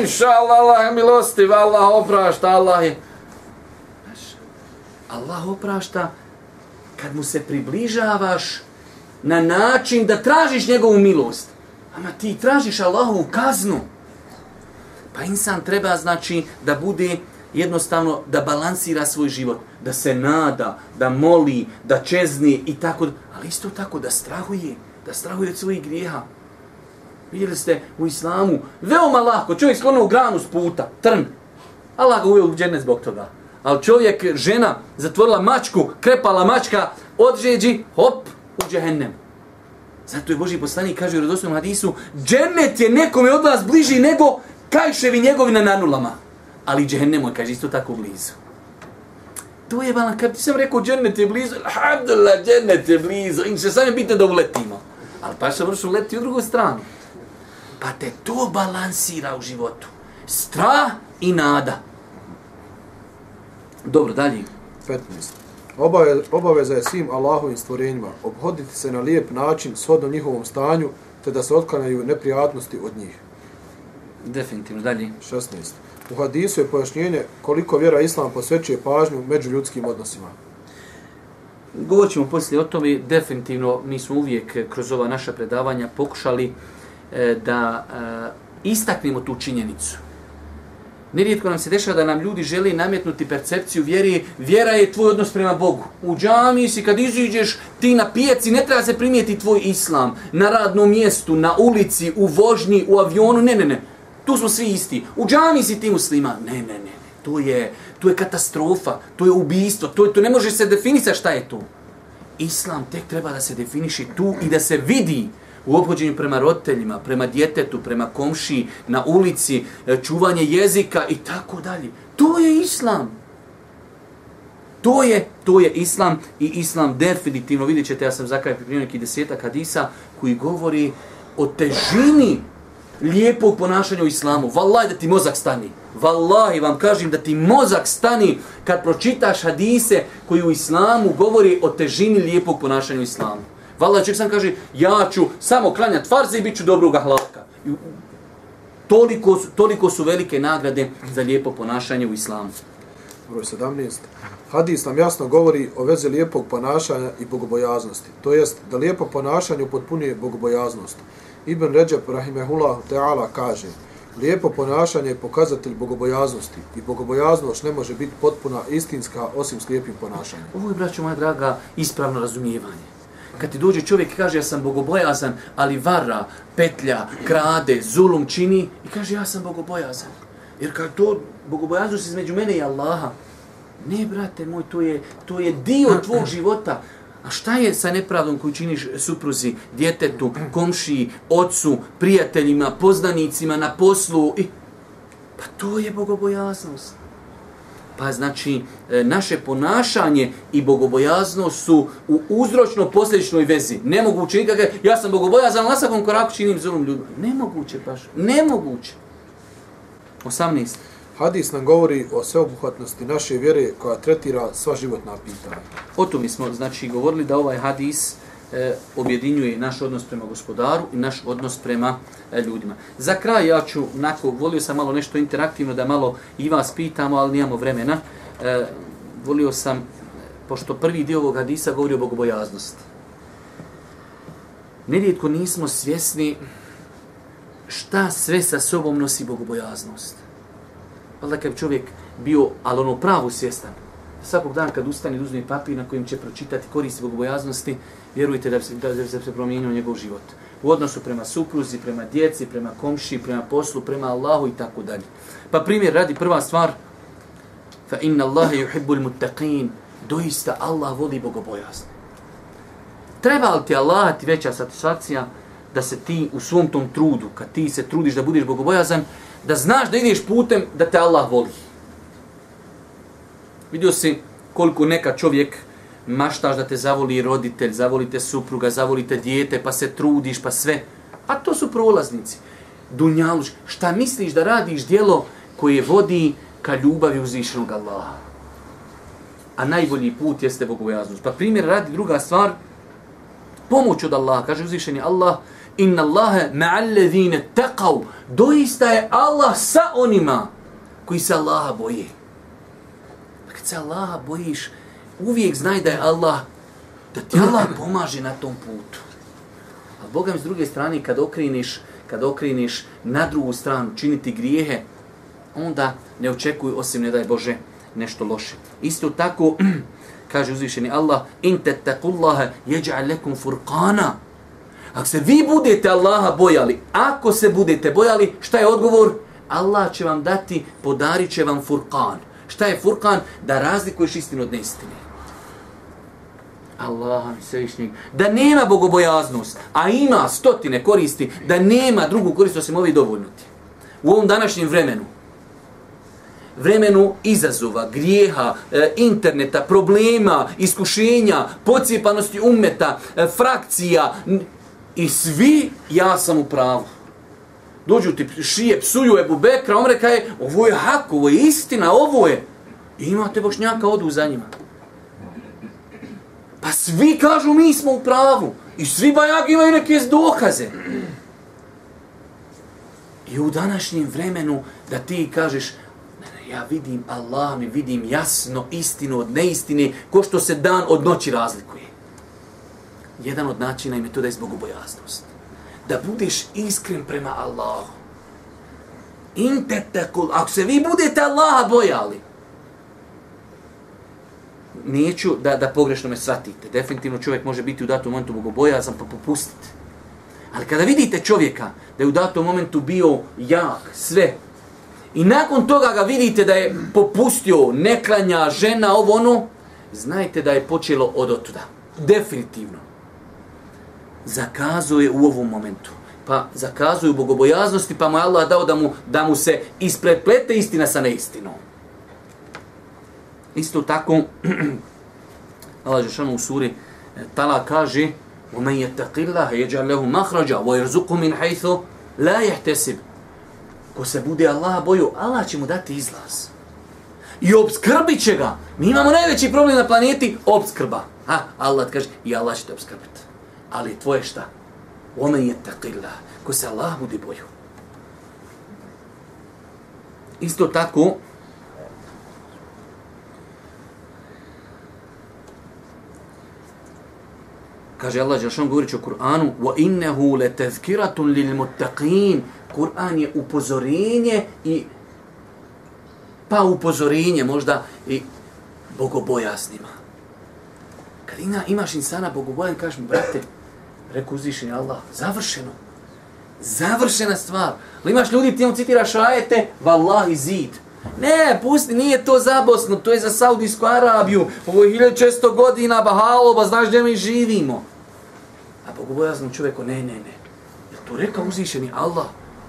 Speaker 1: inša Allah, Allah je milostiv, Allah oprašta, Allah je... Allah oprašta kad mu se približavaš na način da tražiš njegovu milost. Ama ti tražiš Allahovu kaznu. Pa insan treba znači da bude jednostavno da balansira svoj život, da se nada, da moli, da čezni i tako, ali isto tako da strahuje, da strahuje od svojih grijeha. Vidjeli ste u islamu, veoma lako, čovjek sklonuo granu s puta, trn. Allah ga uveo u džene zbog toga ali čovjek, žena, zatvorila mačku, krepala mačka, odžeđi, hop, u džehennem. Zato je Boži poslanik kaže u rodosnom hadisu, džennet je nekome od vas bliži nego kajševi njegovi na nanulama. Ali džehennem je, kaže, isto tako blizu. To je balan, kad ti sam rekao džennet je blizu, alhamdulillah, džennet je blizu, im se sam je bitno da uletimo. Ali pa što vršu leti u drugu stranu. Pa te to balansira u životu. Strah i nada. Dobro, dalje.
Speaker 2: 15. Obave, obaveza je svim Allahovim stvorenjima obhoditi se na lijep način shodno njihovom stanju, te da se otklanjaju neprijatnosti od njih.
Speaker 1: Definitivno, dalje.
Speaker 2: 16. U hadisu je pojašnjenje koliko vjera Islam posvećuje pažnju među ljudskim odnosima.
Speaker 1: Govorit ćemo poslije o tome, definitivno mi smo uvijek kroz ova naša predavanja pokušali e, da e, istaknemo tu činjenicu. Nerijetko nam se dešava da nam ljudi žele nametnuti percepciju vjeri, vjera je tvoj odnos prema Bogu. U džami si kad iziđeš ti na pijaci, ne treba se primijeti tvoj islam. Na radnom mjestu, na ulici, u vožnji, u avionu, ne, ne, ne. Tu smo svi isti. U džami si ti muslima. Ne, ne, ne. To je, to je katastrofa, to je ubijstvo, to, je, to ne može se definisati šta je to. Islam tek treba da se definiši tu i da se vidi u obhođenju prema roditeljima, prema djetetu, prema komšiji, na ulici, e, čuvanje jezika i tako dalje. To je islam. To je, to je islam i islam definitivno, vidjet ćete, ja sam za kraj pripremio neki desetak hadisa koji govori o težini lijepog ponašanja u islamu. Vallaj da ti mozak stani. Vallahi vam kažem da ti mozak stani kad pročitaš hadise koji u islamu govori o težini lijepog ponašanja u islamu. Vala čovjek sam kaže, ja ću samo klanjati farze i bit ću dobroga hlaka. Toliko, toliko su velike nagrade za lijepo ponašanje u islamu.
Speaker 2: Broj 17. Hadis nam jasno govori o vezi lijepog ponašanja i bogobojaznosti. To jest da lijepo ponašanje upotpunuje bogobojaznost. Ibn Ređep Rahimehullah Teala kaže Lijepo ponašanje je pokazatelj bogobojaznosti i bogobojaznost ne može biti potpuna istinska osim s lijepim ponašanjem.
Speaker 1: Ovo je, braćo moja draga, ispravno razumijevanje. Kad ti dođe čovjek i kaže ja sam bogobojazan, ali vara, petlja, krade, zulum čini i kaže ja sam bogobojazan. Jer kad to bogobojaznost između mene i Allaha, ne brate moj, to je, to je dio tvog života. A šta je sa nepravdom koju činiš supruzi, djetetu, komšiji, ocu, prijateljima, poznanicima, na poslu? I... Pa to je bogobojaznost. Pa znači, e, naše ponašanje i bogobojaznost su u uzročno-posljedičnoj vezi. Nemoguće nikakve, ja sam bogobojazan, na svakom koraku činim zulom ljudima. Nemoguće, paš. Nemoguće. 18.
Speaker 2: Hadis nam govori o sveobuhvatnosti naše vjere koja tretira sva životna pitanja.
Speaker 1: O tom smo znači govorili da ovaj hadis e, objedinjuje naš odnos prema gospodaru i naš odnos prema e, ljudima. Za kraj ja ću, nako, volio sam malo nešto interaktivno da malo i vas pitamo, ali nijemo vremena. E, volio sam, pošto prvi dio ovog hadisa govori o bogobojaznosti. Nerijetko nismo svjesni šta sve sa sobom nosi bogobojaznost. Valjda kad čovjek bio, ali ono pravo svjestan, svakog dana kad ustane uzme papir na kojem će pročitati koristi bogobojaznosti, vjerujte da, da, da se promijenio njegov život. U odnosu prema supruzi, prema djeci, prema komši, prema poslu, prema Allahu i tako dalje. Pa primjer radi prva stvar, fa inna Allahe yuhibbul muttaqin, doista Allah voli bogobojasne. Treba li ti Allah ti veća satisfakcija da se ti u svom tom trudu, kad ti se trudiš da budeš bogobojazan, da znaš da ideš putem da te Allah voli. Vidio si koliko neka čovjek maštaš da te zavoli roditelj, zavolite supruga, zavolite dijete, pa se trudiš, pa sve. A to su prolaznici. Dunjaluš, šta misliš da radiš dijelo koje vodi ka ljubavi uzvišenog Allaha? A najbolji put jeste bogobojaznost. Pa primjer radi druga stvar, pomoć od Allaha, kaže uzvišeni Allah, inna Allahe ma'alladhine taqav, doista je Allah sa onima koji se Allaha boje. Pa kad se Allaha bojiš, uvijek znaj da je Allah, da ti Allah pomaže na tom putu. A Boga mi s druge strane, kad okriniš, kad okriniš na drugu stranu činiti grijehe, onda ne očekuj osim, ne daj Bože, nešto loše. Isto tako, kaže uzvišeni Allah, in tettakullaha yaj'al lekum furqana, Ako se vi budete Allaha bojali, ako se budete bojali, šta je odgovor? Allah će vam dati, podarit će vam furqan. Šta je furqan? Da razlikuješ istinu od neistine. Allaha mi svevišnjeg. Da nema bogobojaznost, a ima stotine koristi, da nema drugu korist osim ove dovoljnuti. U ovom današnjem vremenu, vremenu izazova, grijeha, e, interneta, problema, iskušenja, pocijepanosti umeta, e, frakcija, I svi, ja sam u pravu. Dođu ti šije, psuju Ebu Bekra, on je, ovo je hak, ovo je istina, ovo je. I imate bošnjaka, odu za njima. Pa svi kažu, mi smo u pravu. I svi bajak imaju neke dokaze. I u današnjem vremenu da ti kažeš, ja vidim Allah mi vidim jasno istinu od neistine, ko što se dan od noći razlikuje jedan od načina i da je zbog ubojaznost. Da budeš iskren prema Allahu. Intetekul, ako se vi budete Allaha bojali, neću da, da pogrešno me shvatite. Definitivno čovjek može biti u datom momentu bogobojazan pa popustiti. Ali kada vidite čovjeka da je u datom momentu bio jak, sve, i nakon toga ga vidite da je popustio, neklanja, žena, ovo ono, znajte da je počelo od otuda. Definitivno zakazuje u ovom momentu. Pa zakazuju bogobojaznosti, pa mu je Allah dao da mu, da mu se ispreplete istina sa neistinom. Isto tako, Allah Žešanu u suri e, Tala kaže وَمَنْ يَتَقِ اللَّهَ يَجَعَ لَهُ مَخْرَجَ وَيَرْزُقُ مِنْ حَيْثُ لَا يَحْتَسِبْ Ko se bude Allah boju, Allah će mu dati izlaz. I obskrbit će ga. Mi imamo najveći problem na planeti, obskrba. Ha, Allah kaže, i Allah će te obskrbiti ali tvoje šta? Omen je takilla, ko se Allah budi boju. Isto tako, Kaže Allah Đelšan govoreći o Kur'anu وَإِنَّهُ لَتَذْكِرَةٌ لِلْمُتَّقِينَ Kur'an je upozorenje i pa upozorenje možda i bogobojasnima. Kad ima, imaš insana bogobojan, kažeš mi, brate, reku uzvišenje Allah, završeno. Završena stvar. Ali imaš ljudi, ti vam citiraš ajete, vallahi zid. Ne, pusti, nije to za Bosnu, to je za Saudijsku Arabiju. Ovo je 1600 godina, Bahalova, znaš gdje mi živimo. A bogobojaznom čovjeku, ne, ne, ne. Je to rekao uzvišeni Allah?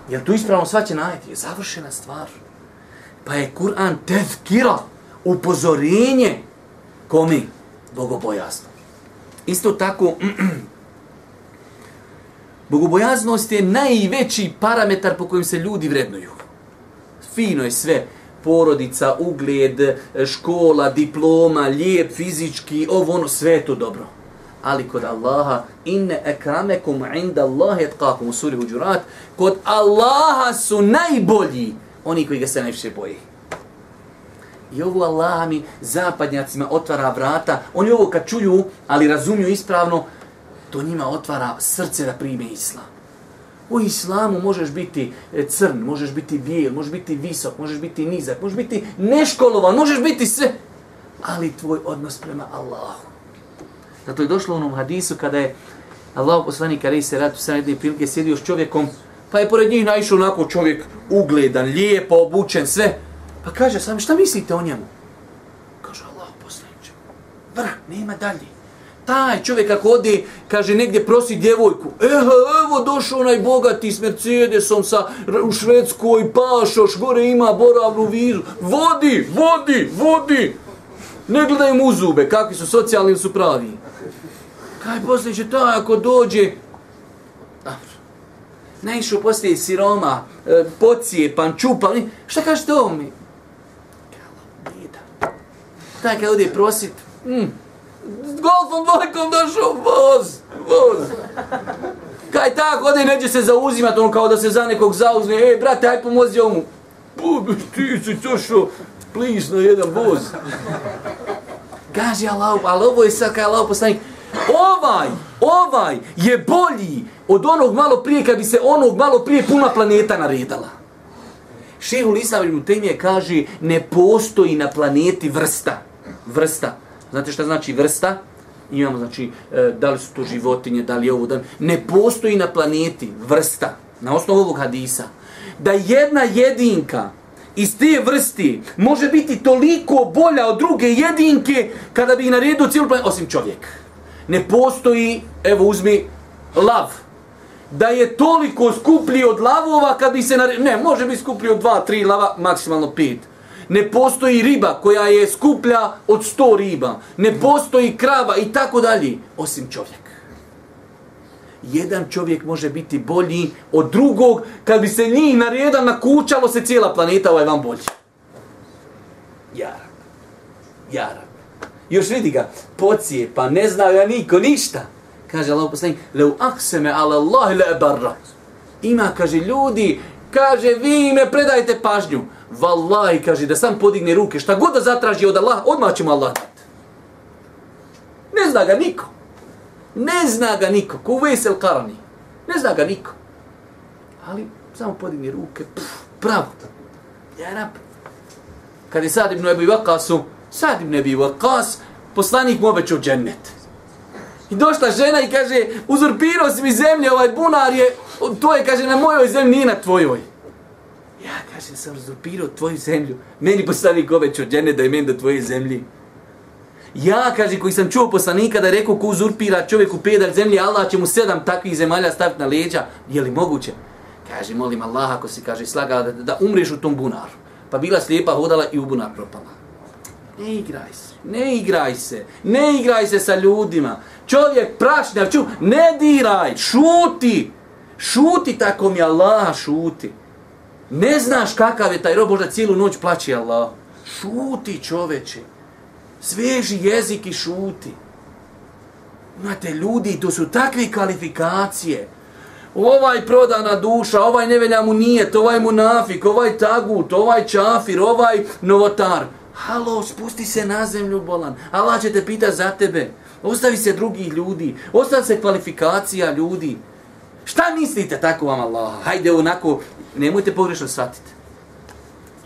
Speaker 1: Jel to ispravno svaće najti? Je završena stvar. Pa je Kur'an tezkira, upozorenje komi? Bogobojazno. Isto tako, bogobojaznost je najveći parametar po kojem se ljudi vrednuju. Fino je sve, porodica, ugled, škola, diploma, lijep, fizički, ovo ono, sve je to dobro. Ali kod Allaha, inne ekramekum inda Allahi tkakum u suri Huđurat, kod Allaha su najbolji oni koji ga se najviše boji. I ovo Allah mi zapadnjacima otvara vrata. Oni ovo kad čuju, ali razumiju ispravno, to njima otvara srce da prime islam. U islamu možeš biti e, crn, možeš biti bijel, možeš biti visok, možeš biti nizak, možeš biti neškolovan, možeš biti sve. Ali tvoj odnos prema Allahu. Zato je došlo u onom hadisu kada je Allah poslanik ali se ratu sa jedne prilike sjedio s čovjekom, pa je pored njih naišao onako čovjek ugledan, lijepo obučen, sve. Pa kaže sam, šta mislite o njemu? Kaže Allah poslanik, Vra, nema dalje taj čovjek ako ode, kaže, negdje prosi djevojku, eho, evo došao onaj bogati s Mercedesom sa, u Švedskoj, pašoš, gore ima boravnu vizu, vodi, vodi, vodi, ne gledaj mu zube, kakvi su socijalni ili su pravi. Kaj poslije će taj ako dođe, Naišao poslije siroma, e, pocije, pan šta kaže to mi? Taj kad ode prosit, mm, golfom dvojkom došao, voz, voz. Kaj tako, ode neće se zauzimati, on kao da se za nekog zauzme, ej, brate, aj pomozi ovomu. Bubi, ti si došao, plis na jedan voz. Kaže Allah, ali ovo je sad kaj Allah poslanik, ovaj, ovaj je bolji od onog malo prije, kad bi se onog malo prije puna planeta naredala. Šehul Islam ibn Temije kaže, ne postoji na planeti vrsta, vrsta, Znate šta znači vrsta? Imamo, znači, e, da li su to životinje, da li je ovo, da Ne postoji na planeti vrsta, na osnovu ovog hadisa, da jedna jedinka iz te vrsti može biti toliko bolja od druge jedinke kada bi naredio cijelu planetu, osim čovjek. Ne postoji, evo uzmi, lav. Da je toliko skuplji od lavova kad bi se naredio, ne, može biti skuplji od dva, tri lava, maksimalno pet ne postoji riba koja je skuplja od sto riba, ne postoji krava i tako dalje, osim čovjek. Jedan čovjek može biti bolji od drugog, kad bi se njih naredan nakučalo se cijela planeta, ovaj vam bolji. Jarak. Jarak. Još vidi ga, pocije, pa ne zna ga niko, ništa. Kaže Allah poslanik, leu akseme ala Allahi le barra. Ima, kaže, ljudi, kaže, vi me predajte pažnju. Wallahi, kaže, da sam podigne ruke, šta god da zatraži od Allah, odmah ćemo Allah dati. Ne zna ga niko. Ne zna ga niko. Ko vesel karani. Ne zna ga niko. Ali samo podigne ruke, pff, pravo. Ja rab. Kad je Sad ibn Ebu Vakasu, Sad ibn Ebu Vakas, poslanik mu obećao džennet. I došla žena i kaže, uzurpirao si mi zemlje, ovaj bunar je, to je, kaže, na mojoj zemlji, nije na tvojoj. Ja, kaže, sam razupirao tvoju zemlju. Meni postani goveć od džene da je meni do tvoje zemlji. Ja, kaže, koji sam čuo poslanika da je rekao ko uzurpira čovjeku pedak zemlje, Allah će mu sedam takvih zemalja staviti na leđa. Je li moguće? Kaže, molim Allah, ako si, kaže, slagala da, da umreš u tom bunaru. Pa bila slijepa, hodala i u bunar propala. Ne igraj se, ne igraj se, ne igraj se sa ljudima. Čovjek prašnja, ču, ne diraj, šuti. Šuti tako mi Allah, šuti. Ne znaš kakav je taj rob, možda cijelu noć plaći Allah. Šuti čoveče. Sveži jezik i šuti. Imate ljudi, to su takve kvalifikacije. Ovaj prodana duša, ovaj nevelja mu nije, ovaj mu nafik, ovaj tagut, ovaj čafir, ovaj novotar. Halo, spusti se na zemlju, bolan. Allah će te pita za tebe. Ostavi se drugih ljudi. Ostavi se kvalifikacija ljudi. Šta mislite tako vam Allah? Hajde onako, nemojte pogrešno shvatiti.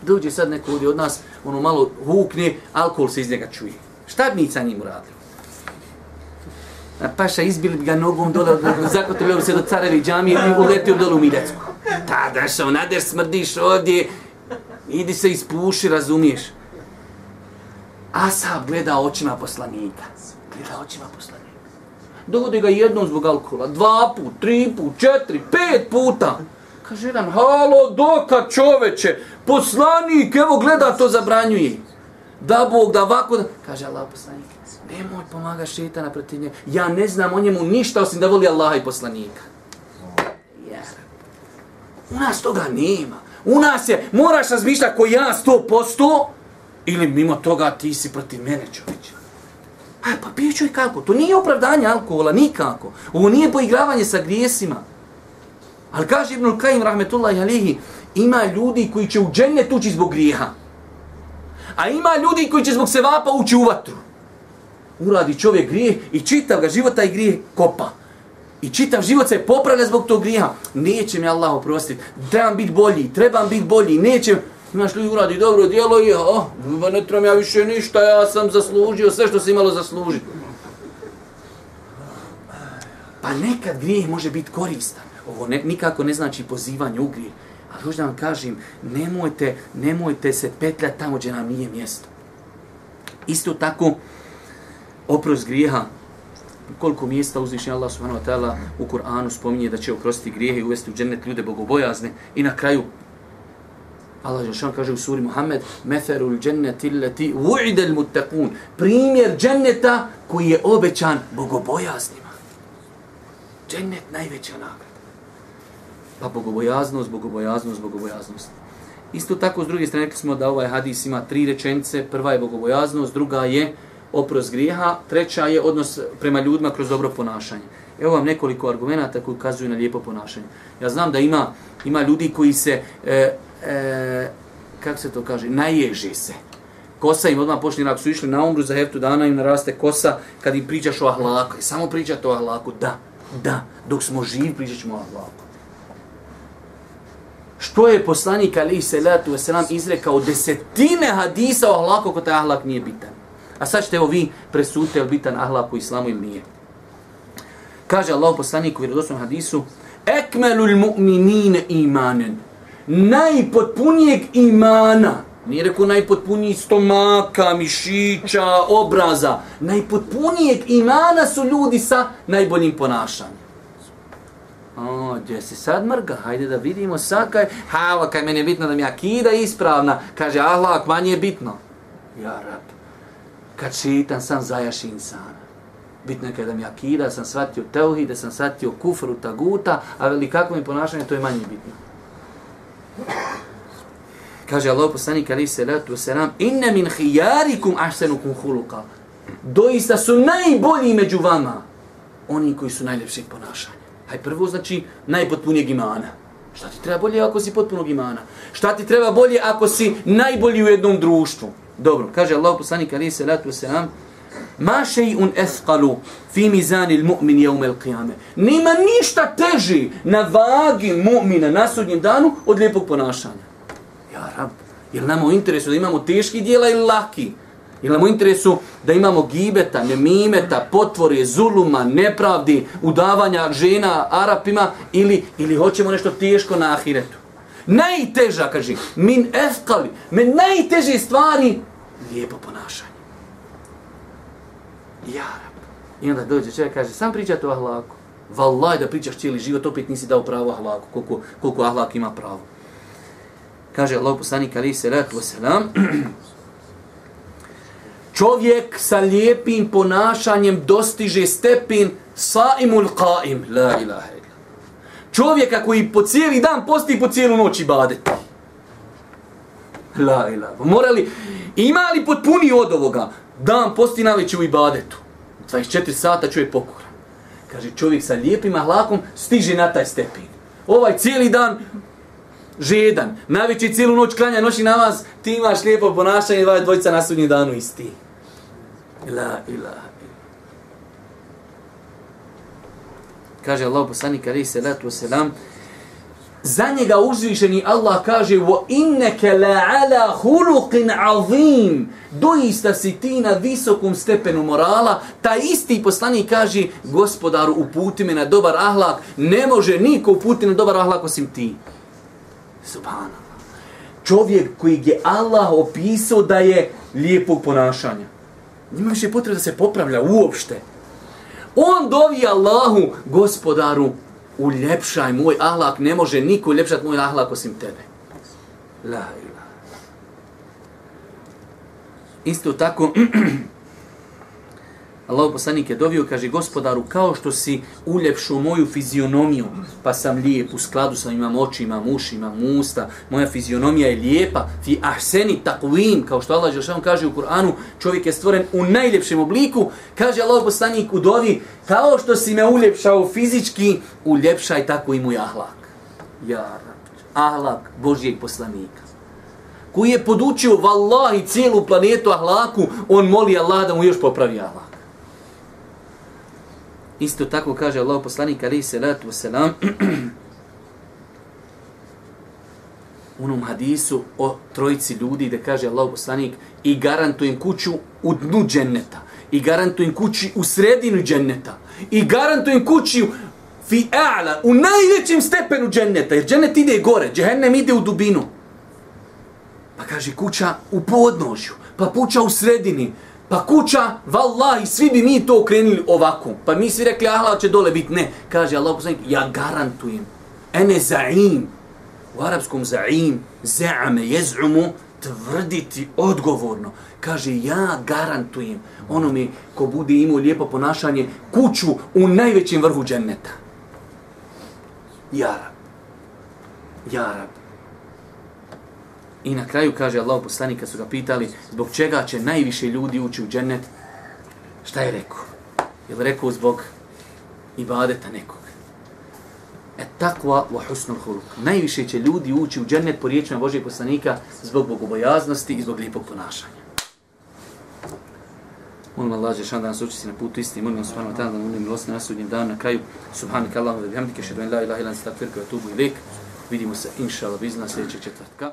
Speaker 1: Dođe sad neko ovdje od nas, ono malo hukne, alkohol se iz njega čuje. Šta bi mi sa njim uradili? A paša izbili ga nogom dole, zakotili se do carevi džamije i uletio dole u Midecku. Ta, dašao, nader smrdiš ovdje, idi se ispuši, razumiješ. Asab gleda očima poslanika. Gleda očima poslanika. Dogodi ga jednom zbog alkohola, dva put, tri put, četiri, pet puta. Kaže jedan, halo, doka čoveče, poslanik, evo gleda, to zabranjuje. Da Bog, da ovako, da... Kaže Allah poslanik, nemoj pomaga šetana protiv njega. Ja ne znam o njemu ništa osim da voli Allaha i poslanika. Jer, u nas toga nema. U nas je, moraš razmišljati ko ja sto posto, ili mimo toga ti si protiv mene čoveče. A pa, pa pije i kako? To nije opravdanje alkohola, nikako. Ovo nije poigravanje sa grijesima. Ali kaže Ibnul Kajim, rahmetullahi alihi, ima ljudi koji će u džennet ući zbog grijeha. A ima ljudi koji će zbog sevapa ući u vatru. Uradi čovjek grijeh i čitav ga života i grijeh kopa. I čitav život se popravlja zbog tog grijeha. Neće mi Allah oprostiti. Trebam biti bolji, trebam biti bolji. Neće, Imaš ljudi uradi dobro djelo i oh, ne trebam ja više ništa, ja sam zaslužio sve što se imalo zaslužiti. Pa nekad grijeh može biti koristan. Ovo ne, nikako ne znači pozivanje u grijeh. Ali hoću da vam kažem, nemojte, nemojte se petljati tamo gdje nam nije mjesto. Isto tako, oprost grijeha, koliko mjesta uzvišnja Allah subhanahu wa ta'ala u Kur'anu spominje da će oprostiti grijehe i uvesti u džennet ljude bogobojazne i na kraju Allah je kaže u suri Muhammed Meferul dženneti leti vu'idel muttaqun Primjer dženneta koji je obećan bogobojaznima. Džennet najveća nagrada. Pa bogobojaznost, bogobojaznost, bogobojaznost. Isto tako, s druge strane, rekli smo da ovaj hadis ima tri rečenice. Prva je bogobojaznost, druga je oprost grijeha, treća je odnos prema ljudima kroz dobro ponašanje. Evo vam nekoliko argumenta koji ukazuju na lijepo ponašanje. Ja znam da ima ima ljudi koji se e, e, kako se to kaže, naježi se. Kosa im odmah počne, ako su išli na umru za heftu dana, im naraste kosa kad im pričaš o ahlaku. I samo pričate o ahlaku, da, da, dok smo živi pričat ćemo o ahlaku. Što je poslanik Ali Salatu wasalam izrekao desetine hadisa o ahlaku ako taj ahlak nije bitan. A sad ćete evo vi presudite je bitan ahlak u islamu ili nije. Kaže Allah poslanik u vjerodosnom hadisu Ekmelul mu'minine imanen najpotpunijeg imana, nije rekao najpotpuniji stomaka, mišića, obraza, najpotpunijeg imana su ljudi sa najboljim ponašanjem. O, gdje se sad mrga? Hajde da vidimo sad kaj... Hava, kaj meni je bitno da mi akida ispravna. Kaže, ahlak, manje je bitno. Ja, rab. Kad čitam, sam zajaš insana. Bitno je kada mi akida, sam shvatio teuhid, da sam shvatio kufru, taguta, a veli kako mi ponašanje, to je manje bitno. Kaže Allah poslanik ali se letu selam inna min khiyarikum ahsanukum khuluqa. Doista su najbolji među vama oni koji su najljepših ponašanja. Aj prvo znači najpotpunijeg imana. Šta ti treba bolje ako si potpunog imana? Šta ti treba bolje ako si najbolji u jednom društvu? Dobro, kaže Allah poslanik alaihi salatu wasalam, selam Ma shay'un athqalu fi mizani mu'min jevme al-qiyamah. Nima ništa teži na vagi mu'mina na sudnjem danu od lijepog ponašanja. Ja rab, jel nam u interesu da imamo teški dijela ili laki? Jel nam u interesu da imamo gibeta, nemimeta, potvore, zuluma, nepravdi, udavanja žena Arapima ili, ili hoćemo nešto teško na ahiretu? Najteža, kaže, min efkali, min najteže stvari, lijepo ponašanje. Ja, I onda dođe čovjek kaže, sam pričate o ahlaku. Vallaj da pričaš cijeli život, opet nisi dao pravo ahlaku, koliko, koliko ahlak ima pravo. Kaže Allah poslanik ali se wasalam, čovjek sa lijepim ponašanjem dostiže stepin saimul qaim, la ilaha illa. Čovjeka koji po cijeli dan posti po cijelu noć i bade. La ilaha. Morali, ima li potpuni od ovoga? dan posti na u ibadetu. 24 sata čovjek pokora. Kaže, čovjek sa lijepim ahlakom stiže na taj stepin. Ovaj cijeli dan žedan, navići cijelu noć klanja noći namaz, ti imaš lijepo ponašanje, dva dvojica na sudnji danu isti. La ilaha Kaže Allah poslanik alaihi salatu wasalam, za njega uzvišeni Allah kaže wa inneke la ala khuluqin azim. Doista si ti na visokom stepenu morala. Ta isti poslanik kaže gospodaru uputi me na dobar ahlak. Ne može niko uputi na dobar ahlak osim ti. Subhanallah. Čovjek koji je Allah opisao da je lijepog ponašanja nima više potrebe da se popravlja uopšte on dovi Allahu gospodaru uljepšaj moj ahlak, ne može niko uljepšati moj ahlak osim tebe. La ila. Isto tako, Allah poslanik je dovio, kaže gospodaru, kao što si uljepšao moju fizionomiju, pa sam lijep, u skladu sam imam oči, imam uši, imam usta, moja fizionomija je lijepa, fi ahseni takvim, kao što Allah Žešan kaže u Kur'anu, čovjek je stvoren u najljepšem obliku, kaže Allah poslanik u dovi, kao što si me uljepšao fizički, uljepšaj tako i moj ahlak. Ja, ahlak Božijeg poslanika koji je podučio vallahi cijelu planetu ahlaku, on moli Allah da mu još popravi ahlak. Isto tako kaže Allah poslanik alaihi salatu wasalam u onom hadisu o trojici ljudi da kaže Allah poslanik i garantujem kuću u dnu dženneta i garantujem kući u sredinu dženneta i garantujem kući fi a'la u najvećem stepenu dženneta jer džennet ide gore, džehennem ide u dubinu. Pa kaže kuća u podnožju pa kuća u sredini Pa kuća, vallahi, svi bi mi to okrenili ovako. Pa mi svi rekli, ahla će dole biti. Ne, kaže Allah poslanik, ja garantujem. Ene za'im. U arapskom za'im, za'ame, jez'umu, tvrditi odgovorno. Kaže, ja garantujem ono mi ko bude imao lijepo ponašanje, kuću u najvećem vrhu dženneta. Jarab. Jarab. I na kraju kaže Allah poslanik kad su ga pitali zbog čega će najviše ljudi ući u džennet, šta je rekao? Je li rekao zbog ibadeta nekog? E takva wa husnul huluk. Najviše će ljudi ući u džennet po riječima Božijeg poslanika zbog bogobojaznosti i zbog lijepog ponašanja. Molim Allah, že šan da nas učiti na putu istini. Molim Allah, subhanahu wa ta'ala, da unim milost na sudnjem danu na kraju. Subhanak Allahum, da bihamdike, šedven la ilaha ilan, stakfirka, tubu ilik. Vidimo se, inša Allah, bizna sljedećeg četvrtka.